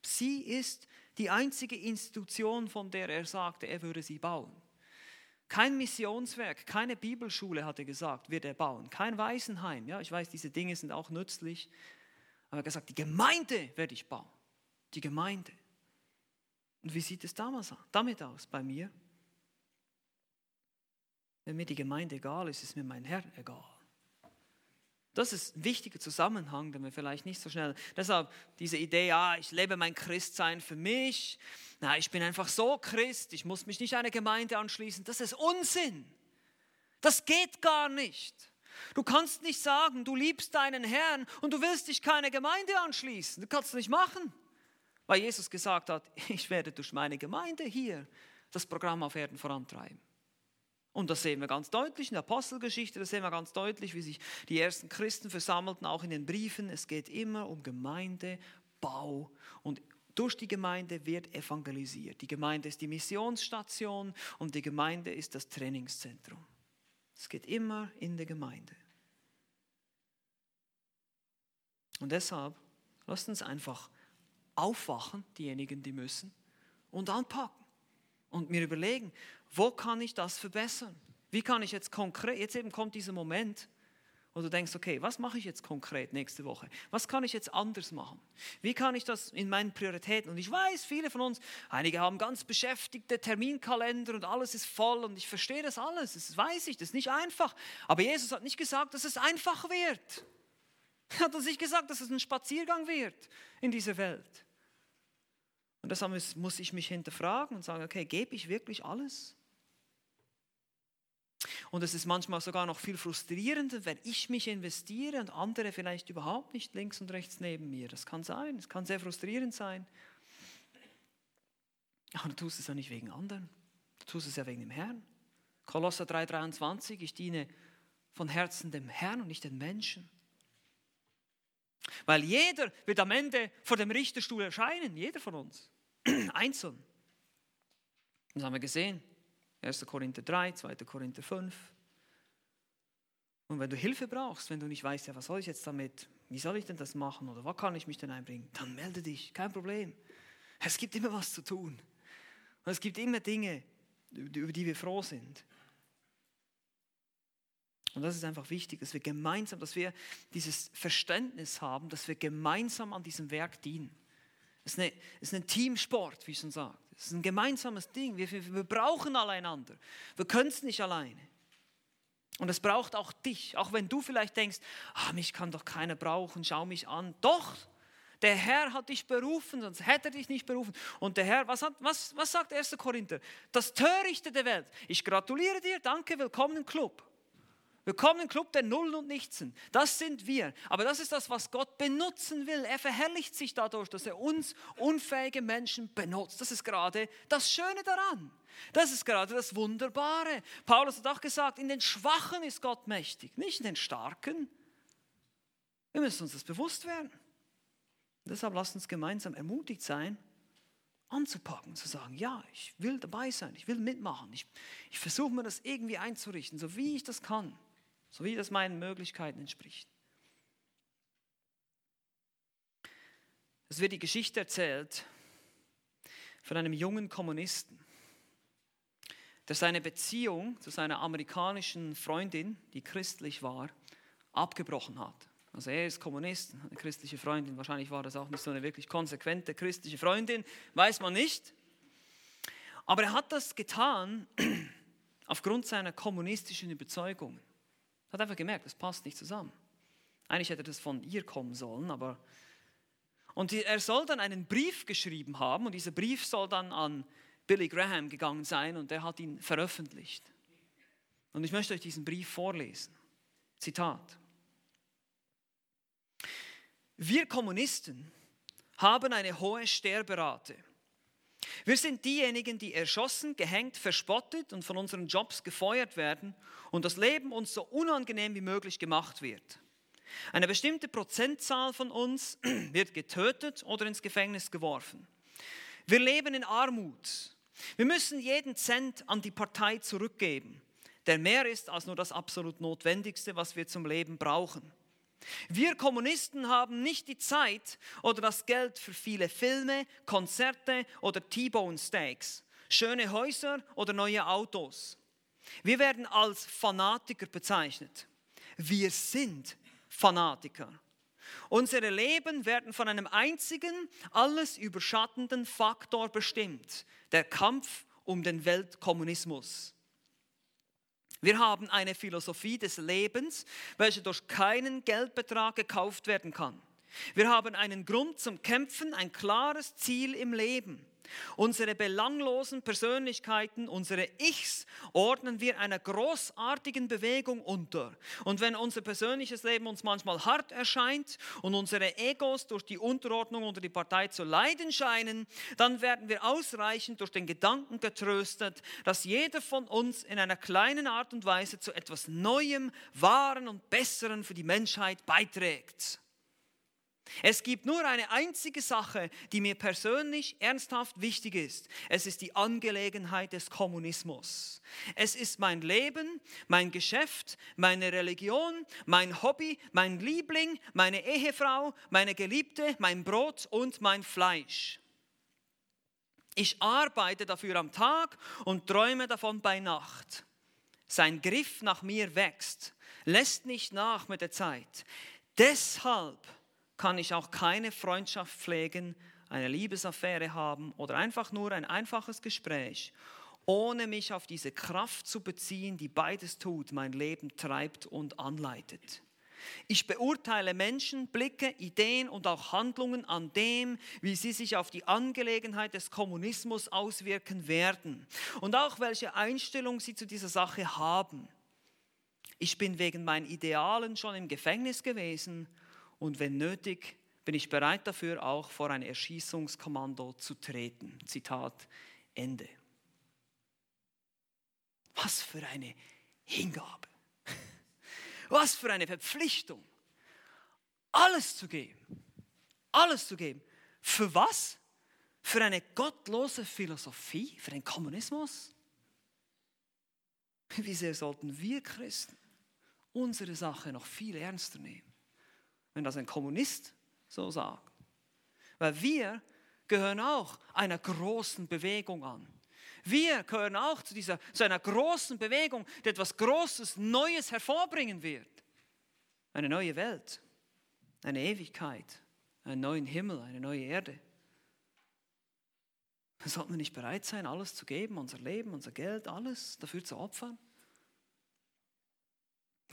Sie ist die einzige Institution, von der er sagte, er würde sie bauen. Kein Missionswerk, keine Bibelschule, hat er gesagt, wird er bauen. Kein Waisenheim. Ja, ich weiß, diese Dinge sind auch nützlich. Aber er hat gesagt, die Gemeinde werde ich bauen. Die Gemeinde. Und wie sieht es damals damit aus bei mir? Wenn mir die Gemeinde egal ist, ist mir mein Herr egal. Das ist ein wichtiger Zusammenhang, den wir vielleicht nicht so schnell. Deshalb diese Idee, ja, ich lebe mein Christsein für mich. Na, ich bin einfach so Christ, ich muss mich nicht einer Gemeinde anschließen. Das ist Unsinn. Das geht gar nicht. Du kannst nicht sagen, du liebst deinen Herrn und du willst dich keiner Gemeinde anschließen. Du kannst es nicht machen. Weil Jesus gesagt hat, ich werde durch meine Gemeinde hier das Programm auf Erden vorantreiben. Und das sehen wir ganz deutlich in der Apostelgeschichte, das sehen wir ganz deutlich, wie sich die ersten Christen versammelten, auch in den Briefen. Es geht immer um Gemeindebau und durch die Gemeinde wird evangelisiert. Die Gemeinde ist die Missionsstation und die Gemeinde ist das Trainingszentrum. Es geht immer in der Gemeinde. Und deshalb lasst uns einfach aufwachen, diejenigen, die müssen, und anpacken und mir überlegen, wo kann ich das verbessern? Wie kann ich jetzt konkret, jetzt eben kommt dieser Moment, wo du denkst, okay, was mache ich jetzt konkret nächste Woche? Was kann ich jetzt anders machen? Wie kann ich das in meinen Prioritäten? Und ich weiß, viele von uns, einige haben ganz beschäftigte Terminkalender und alles ist voll und ich verstehe das alles, das weiß ich, das ist nicht einfach. Aber Jesus hat nicht gesagt, dass es einfach wird. Hat uns nicht gesagt, dass es ein Spaziergang wird in dieser Welt. Und deshalb muss ich mich hinterfragen und sagen, okay, gebe ich wirklich alles? Und es ist manchmal sogar noch viel frustrierender, wenn ich mich investiere und andere vielleicht überhaupt nicht links und rechts neben mir. Das kann sein, es kann sehr frustrierend sein. Aber du tust es ja nicht wegen anderen, du tust es ja wegen dem Herrn. Kolosser 3,23, ich diene von Herzen dem Herrn und nicht den Menschen. Weil jeder wird am Ende vor dem Richterstuhl erscheinen, jeder von uns. einzeln. Das haben wir gesehen. 1. Korinther 3, 2. Korinther 5. Und wenn du Hilfe brauchst, wenn du nicht weißt, ja, was soll ich jetzt damit, wie soll ich denn das machen oder was kann ich mich denn einbringen, dann melde dich, kein Problem. Es gibt immer was zu tun. Und es gibt immer Dinge, über die wir froh sind. Und das ist einfach wichtig, dass wir gemeinsam, dass wir dieses Verständnis haben, dass wir gemeinsam an diesem Werk dienen. Es ist, eine, es ist ein Teamsport, wie ich schon sage. Es ist ein gemeinsames Ding. Wir, wir, wir brauchen einander. Wir können es nicht alleine. Und es braucht auch dich, auch wenn du vielleicht denkst, ah, mich kann doch keiner brauchen, schau mich an. Doch, der Herr hat dich berufen, sonst hätte er dich nicht berufen. Und der Herr, was, hat, was, was sagt 1. Korinther? Das Törichte der Welt. Ich gratuliere dir, danke, willkommen im Club. Wir kommen in den Club der Nullen und Nichtsen. Das sind wir. Aber das ist das, was Gott benutzen will. Er verherrlicht sich dadurch, dass er uns unfähige Menschen benutzt. Das ist gerade das Schöne daran. Das ist gerade das Wunderbare. Paulus hat auch gesagt, in den Schwachen ist Gott mächtig, nicht in den Starken. Wir müssen uns das bewusst werden. Deshalb lasst uns gemeinsam ermutigt sein, anzupacken, zu sagen, ja, ich will dabei sein, ich will mitmachen, ich, ich versuche mir das irgendwie einzurichten, so wie ich das kann so wie das meinen Möglichkeiten entspricht. Es wird die Geschichte erzählt von einem jungen Kommunisten, der seine Beziehung zu seiner amerikanischen Freundin, die christlich war, abgebrochen hat. Also er ist Kommunist, eine christliche Freundin. Wahrscheinlich war das auch nicht so eine wirklich konsequente christliche Freundin, weiß man nicht. Aber er hat das getan aufgrund seiner kommunistischen Überzeugungen. Hat einfach gemerkt, das passt nicht zusammen. Eigentlich hätte das von ihr kommen sollen, aber. Und er soll dann einen Brief geschrieben haben und dieser Brief soll dann an Billy Graham gegangen sein und er hat ihn veröffentlicht. Und ich möchte euch diesen Brief vorlesen. Zitat. Wir Kommunisten haben eine hohe Sterberate. Wir sind diejenigen, die erschossen, gehängt, verspottet und von unseren Jobs gefeuert werden und das Leben uns so unangenehm wie möglich gemacht wird. Eine bestimmte Prozentzahl von uns wird getötet oder ins Gefängnis geworfen. Wir leben in Armut. Wir müssen jeden Cent an die Partei zurückgeben, der mehr ist als nur das absolut Notwendigste, was wir zum Leben brauchen. Wir Kommunisten haben nicht die Zeit oder das Geld für viele Filme, Konzerte oder T-Bone Steaks, schöne Häuser oder neue Autos. Wir werden als Fanatiker bezeichnet. Wir sind Fanatiker. Unsere Leben werden von einem einzigen, alles überschattenden Faktor bestimmt, der Kampf um den Weltkommunismus. Wir haben eine Philosophie des Lebens, welche durch keinen Geldbetrag gekauft werden kann. Wir haben einen Grund zum Kämpfen, ein klares Ziel im Leben. Unsere belanglosen Persönlichkeiten, unsere Ichs ordnen wir einer großartigen Bewegung unter. Und wenn unser persönliches Leben uns manchmal hart erscheint und unsere Egos durch die Unterordnung unter die Partei zu leiden scheinen, dann werden wir ausreichend durch den Gedanken getröstet, dass jeder von uns in einer kleinen Art und Weise zu etwas Neuem, Wahren und Besseren für die Menschheit beiträgt. Es gibt nur eine einzige Sache, die mir persönlich ernsthaft wichtig ist. Es ist die Angelegenheit des Kommunismus. Es ist mein Leben, mein Geschäft, meine Religion, mein Hobby, mein Liebling, meine Ehefrau, meine Geliebte, mein Brot und mein Fleisch. Ich arbeite dafür am Tag und träume davon bei Nacht. Sein Griff nach mir wächst, lässt nicht nach mit der Zeit. Deshalb kann ich auch keine Freundschaft pflegen, eine Liebesaffäre haben oder einfach nur ein einfaches Gespräch, ohne mich auf diese Kraft zu beziehen, die beides tut, mein Leben treibt und anleitet. Ich beurteile Menschen, Blicke, Ideen und auch Handlungen an dem, wie sie sich auf die Angelegenheit des Kommunismus auswirken werden und auch welche Einstellung sie zu dieser Sache haben. Ich bin wegen meinen Idealen schon im Gefängnis gewesen und wenn nötig, bin ich bereit dafür, auch vor ein Erschießungskommando zu treten. Zitat Ende. Was für eine Hingabe. Was für eine Verpflichtung. Alles zu geben. Alles zu geben. Für was? Für eine gottlose Philosophie? Für den Kommunismus? Wie sehr sollten wir Christen unsere Sache noch viel ernster nehmen? Wenn das ein Kommunist so sagt. Weil wir gehören auch einer großen Bewegung an. Wir gehören auch zu, dieser, zu einer großen Bewegung, die etwas Großes, Neues hervorbringen wird. Eine neue Welt, eine Ewigkeit, einen neuen Himmel, eine neue Erde. Sollten wir nicht bereit sein, alles zu geben, unser Leben, unser Geld, alles dafür zu opfern?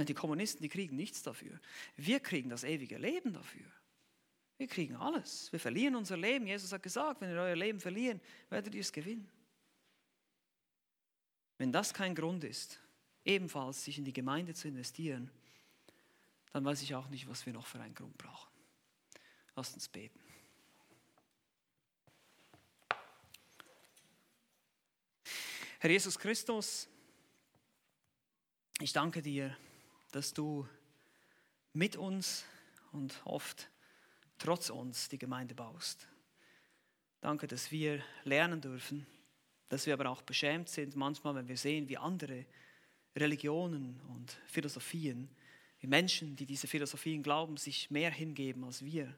Denn die Kommunisten, die kriegen nichts dafür. Wir kriegen das ewige Leben dafür. Wir kriegen alles. Wir verlieren unser Leben. Jesus hat gesagt, wenn ihr euer Leben verlieren, werdet ihr es gewinnen. Wenn das kein Grund ist, ebenfalls sich in die Gemeinde zu investieren, dann weiß ich auch nicht, was wir noch für einen Grund brauchen. Lasst uns beten. Herr Jesus Christus, ich danke dir, dass du mit uns und oft trotz uns die Gemeinde baust. Danke, dass wir lernen dürfen, dass wir aber auch beschämt sind manchmal, wenn wir sehen, wie andere Religionen und Philosophien, wie Menschen, die diese Philosophien glauben, sich mehr hingeben als wir.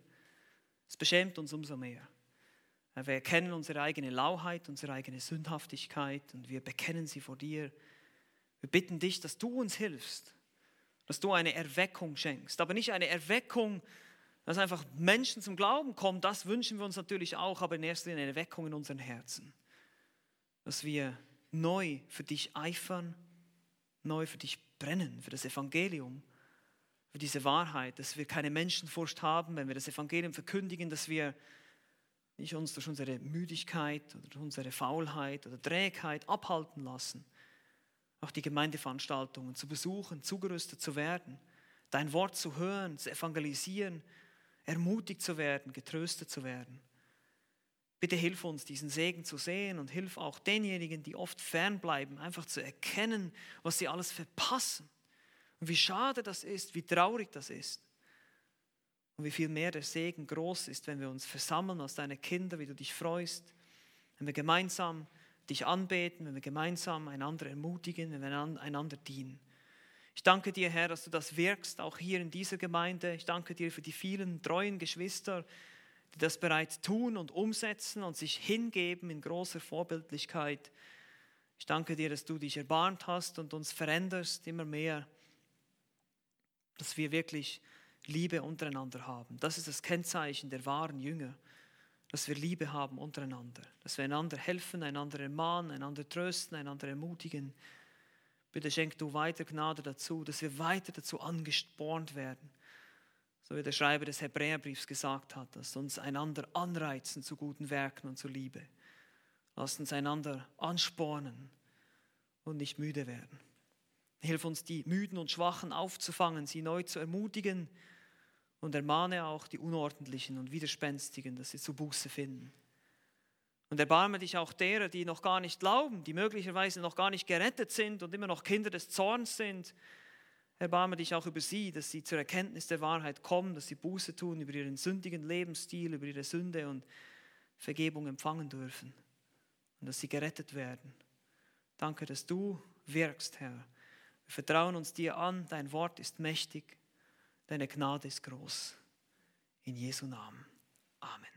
Es beschämt uns umso mehr. Wir erkennen unsere eigene Lauheit, unsere eigene Sündhaftigkeit und wir bekennen sie vor dir. Wir bitten dich, dass du uns hilfst, dass du eine Erweckung schenkst, aber nicht eine Erweckung, dass einfach Menschen zum Glauben kommen, das wünschen wir uns natürlich auch, aber in erster Linie eine Erweckung in unseren Herzen, dass wir neu für dich eifern, neu für dich brennen, für das Evangelium, für diese Wahrheit, dass wir keine Menschenfurcht haben, wenn wir das Evangelium verkündigen, dass wir nicht uns durch unsere Müdigkeit oder unsere Faulheit oder Trägheit abhalten lassen, auch die Gemeindeveranstaltungen zu besuchen, zugerüstet zu werden, dein Wort zu hören, zu evangelisieren, ermutigt zu werden, getröstet zu werden. Bitte hilf uns, diesen Segen zu sehen und hilf auch denjenigen, die oft fernbleiben, einfach zu erkennen, was sie alles verpassen und wie schade das ist, wie traurig das ist. Und wie viel mehr der Segen groß ist, wenn wir uns versammeln als deine Kinder, wie du dich freust, wenn wir gemeinsam dich anbeten, wenn wir gemeinsam einander ermutigen, wenn wir einander dienen. Ich danke dir, Herr, dass du das wirkst, auch hier in dieser Gemeinde. Ich danke dir für die vielen treuen Geschwister, die das bereits tun und umsetzen und sich hingeben in großer Vorbildlichkeit. Ich danke dir, dass du dich erbarmt hast und uns veränderst immer mehr, dass wir wirklich Liebe untereinander haben. Das ist das Kennzeichen der wahren Jünger, dass wir Liebe haben untereinander, dass wir einander helfen, einander ermahnen, einander trösten, einander ermutigen. Bitte schenk du weiter Gnade dazu, dass wir weiter dazu angespornt werden, so wie der Schreiber des Hebräerbriefs gesagt hat, dass uns einander anreizen zu guten Werken und zur Liebe. Lasst uns einander anspornen und nicht müde werden. Hilf uns, die Müden und Schwachen aufzufangen, sie neu zu ermutigen und ermahne auch die Unordentlichen und Widerspenstigen, dass sie zu Buße finden. Und erbarme dich auch derer, die noch gar nicht glauben, die möglicherweise noch gar nicht gerettet sind und immer noch Kinder des Zorns sind. Erbarme dich auch über sie, dass sie zur Erkenntnis der Wahrheit kommen, dass sie Buße tun über ihren sündigen Lebensstil, über ihre Sünde und Vergebung empfangen dürfen und dass sie gerettet werden. Danke, dass du wirkst, Herr. Wir vertrauen uns dir an, dein Wort ist mächtig. Deine Gnade ist groß. In Jesu Namen. Amen.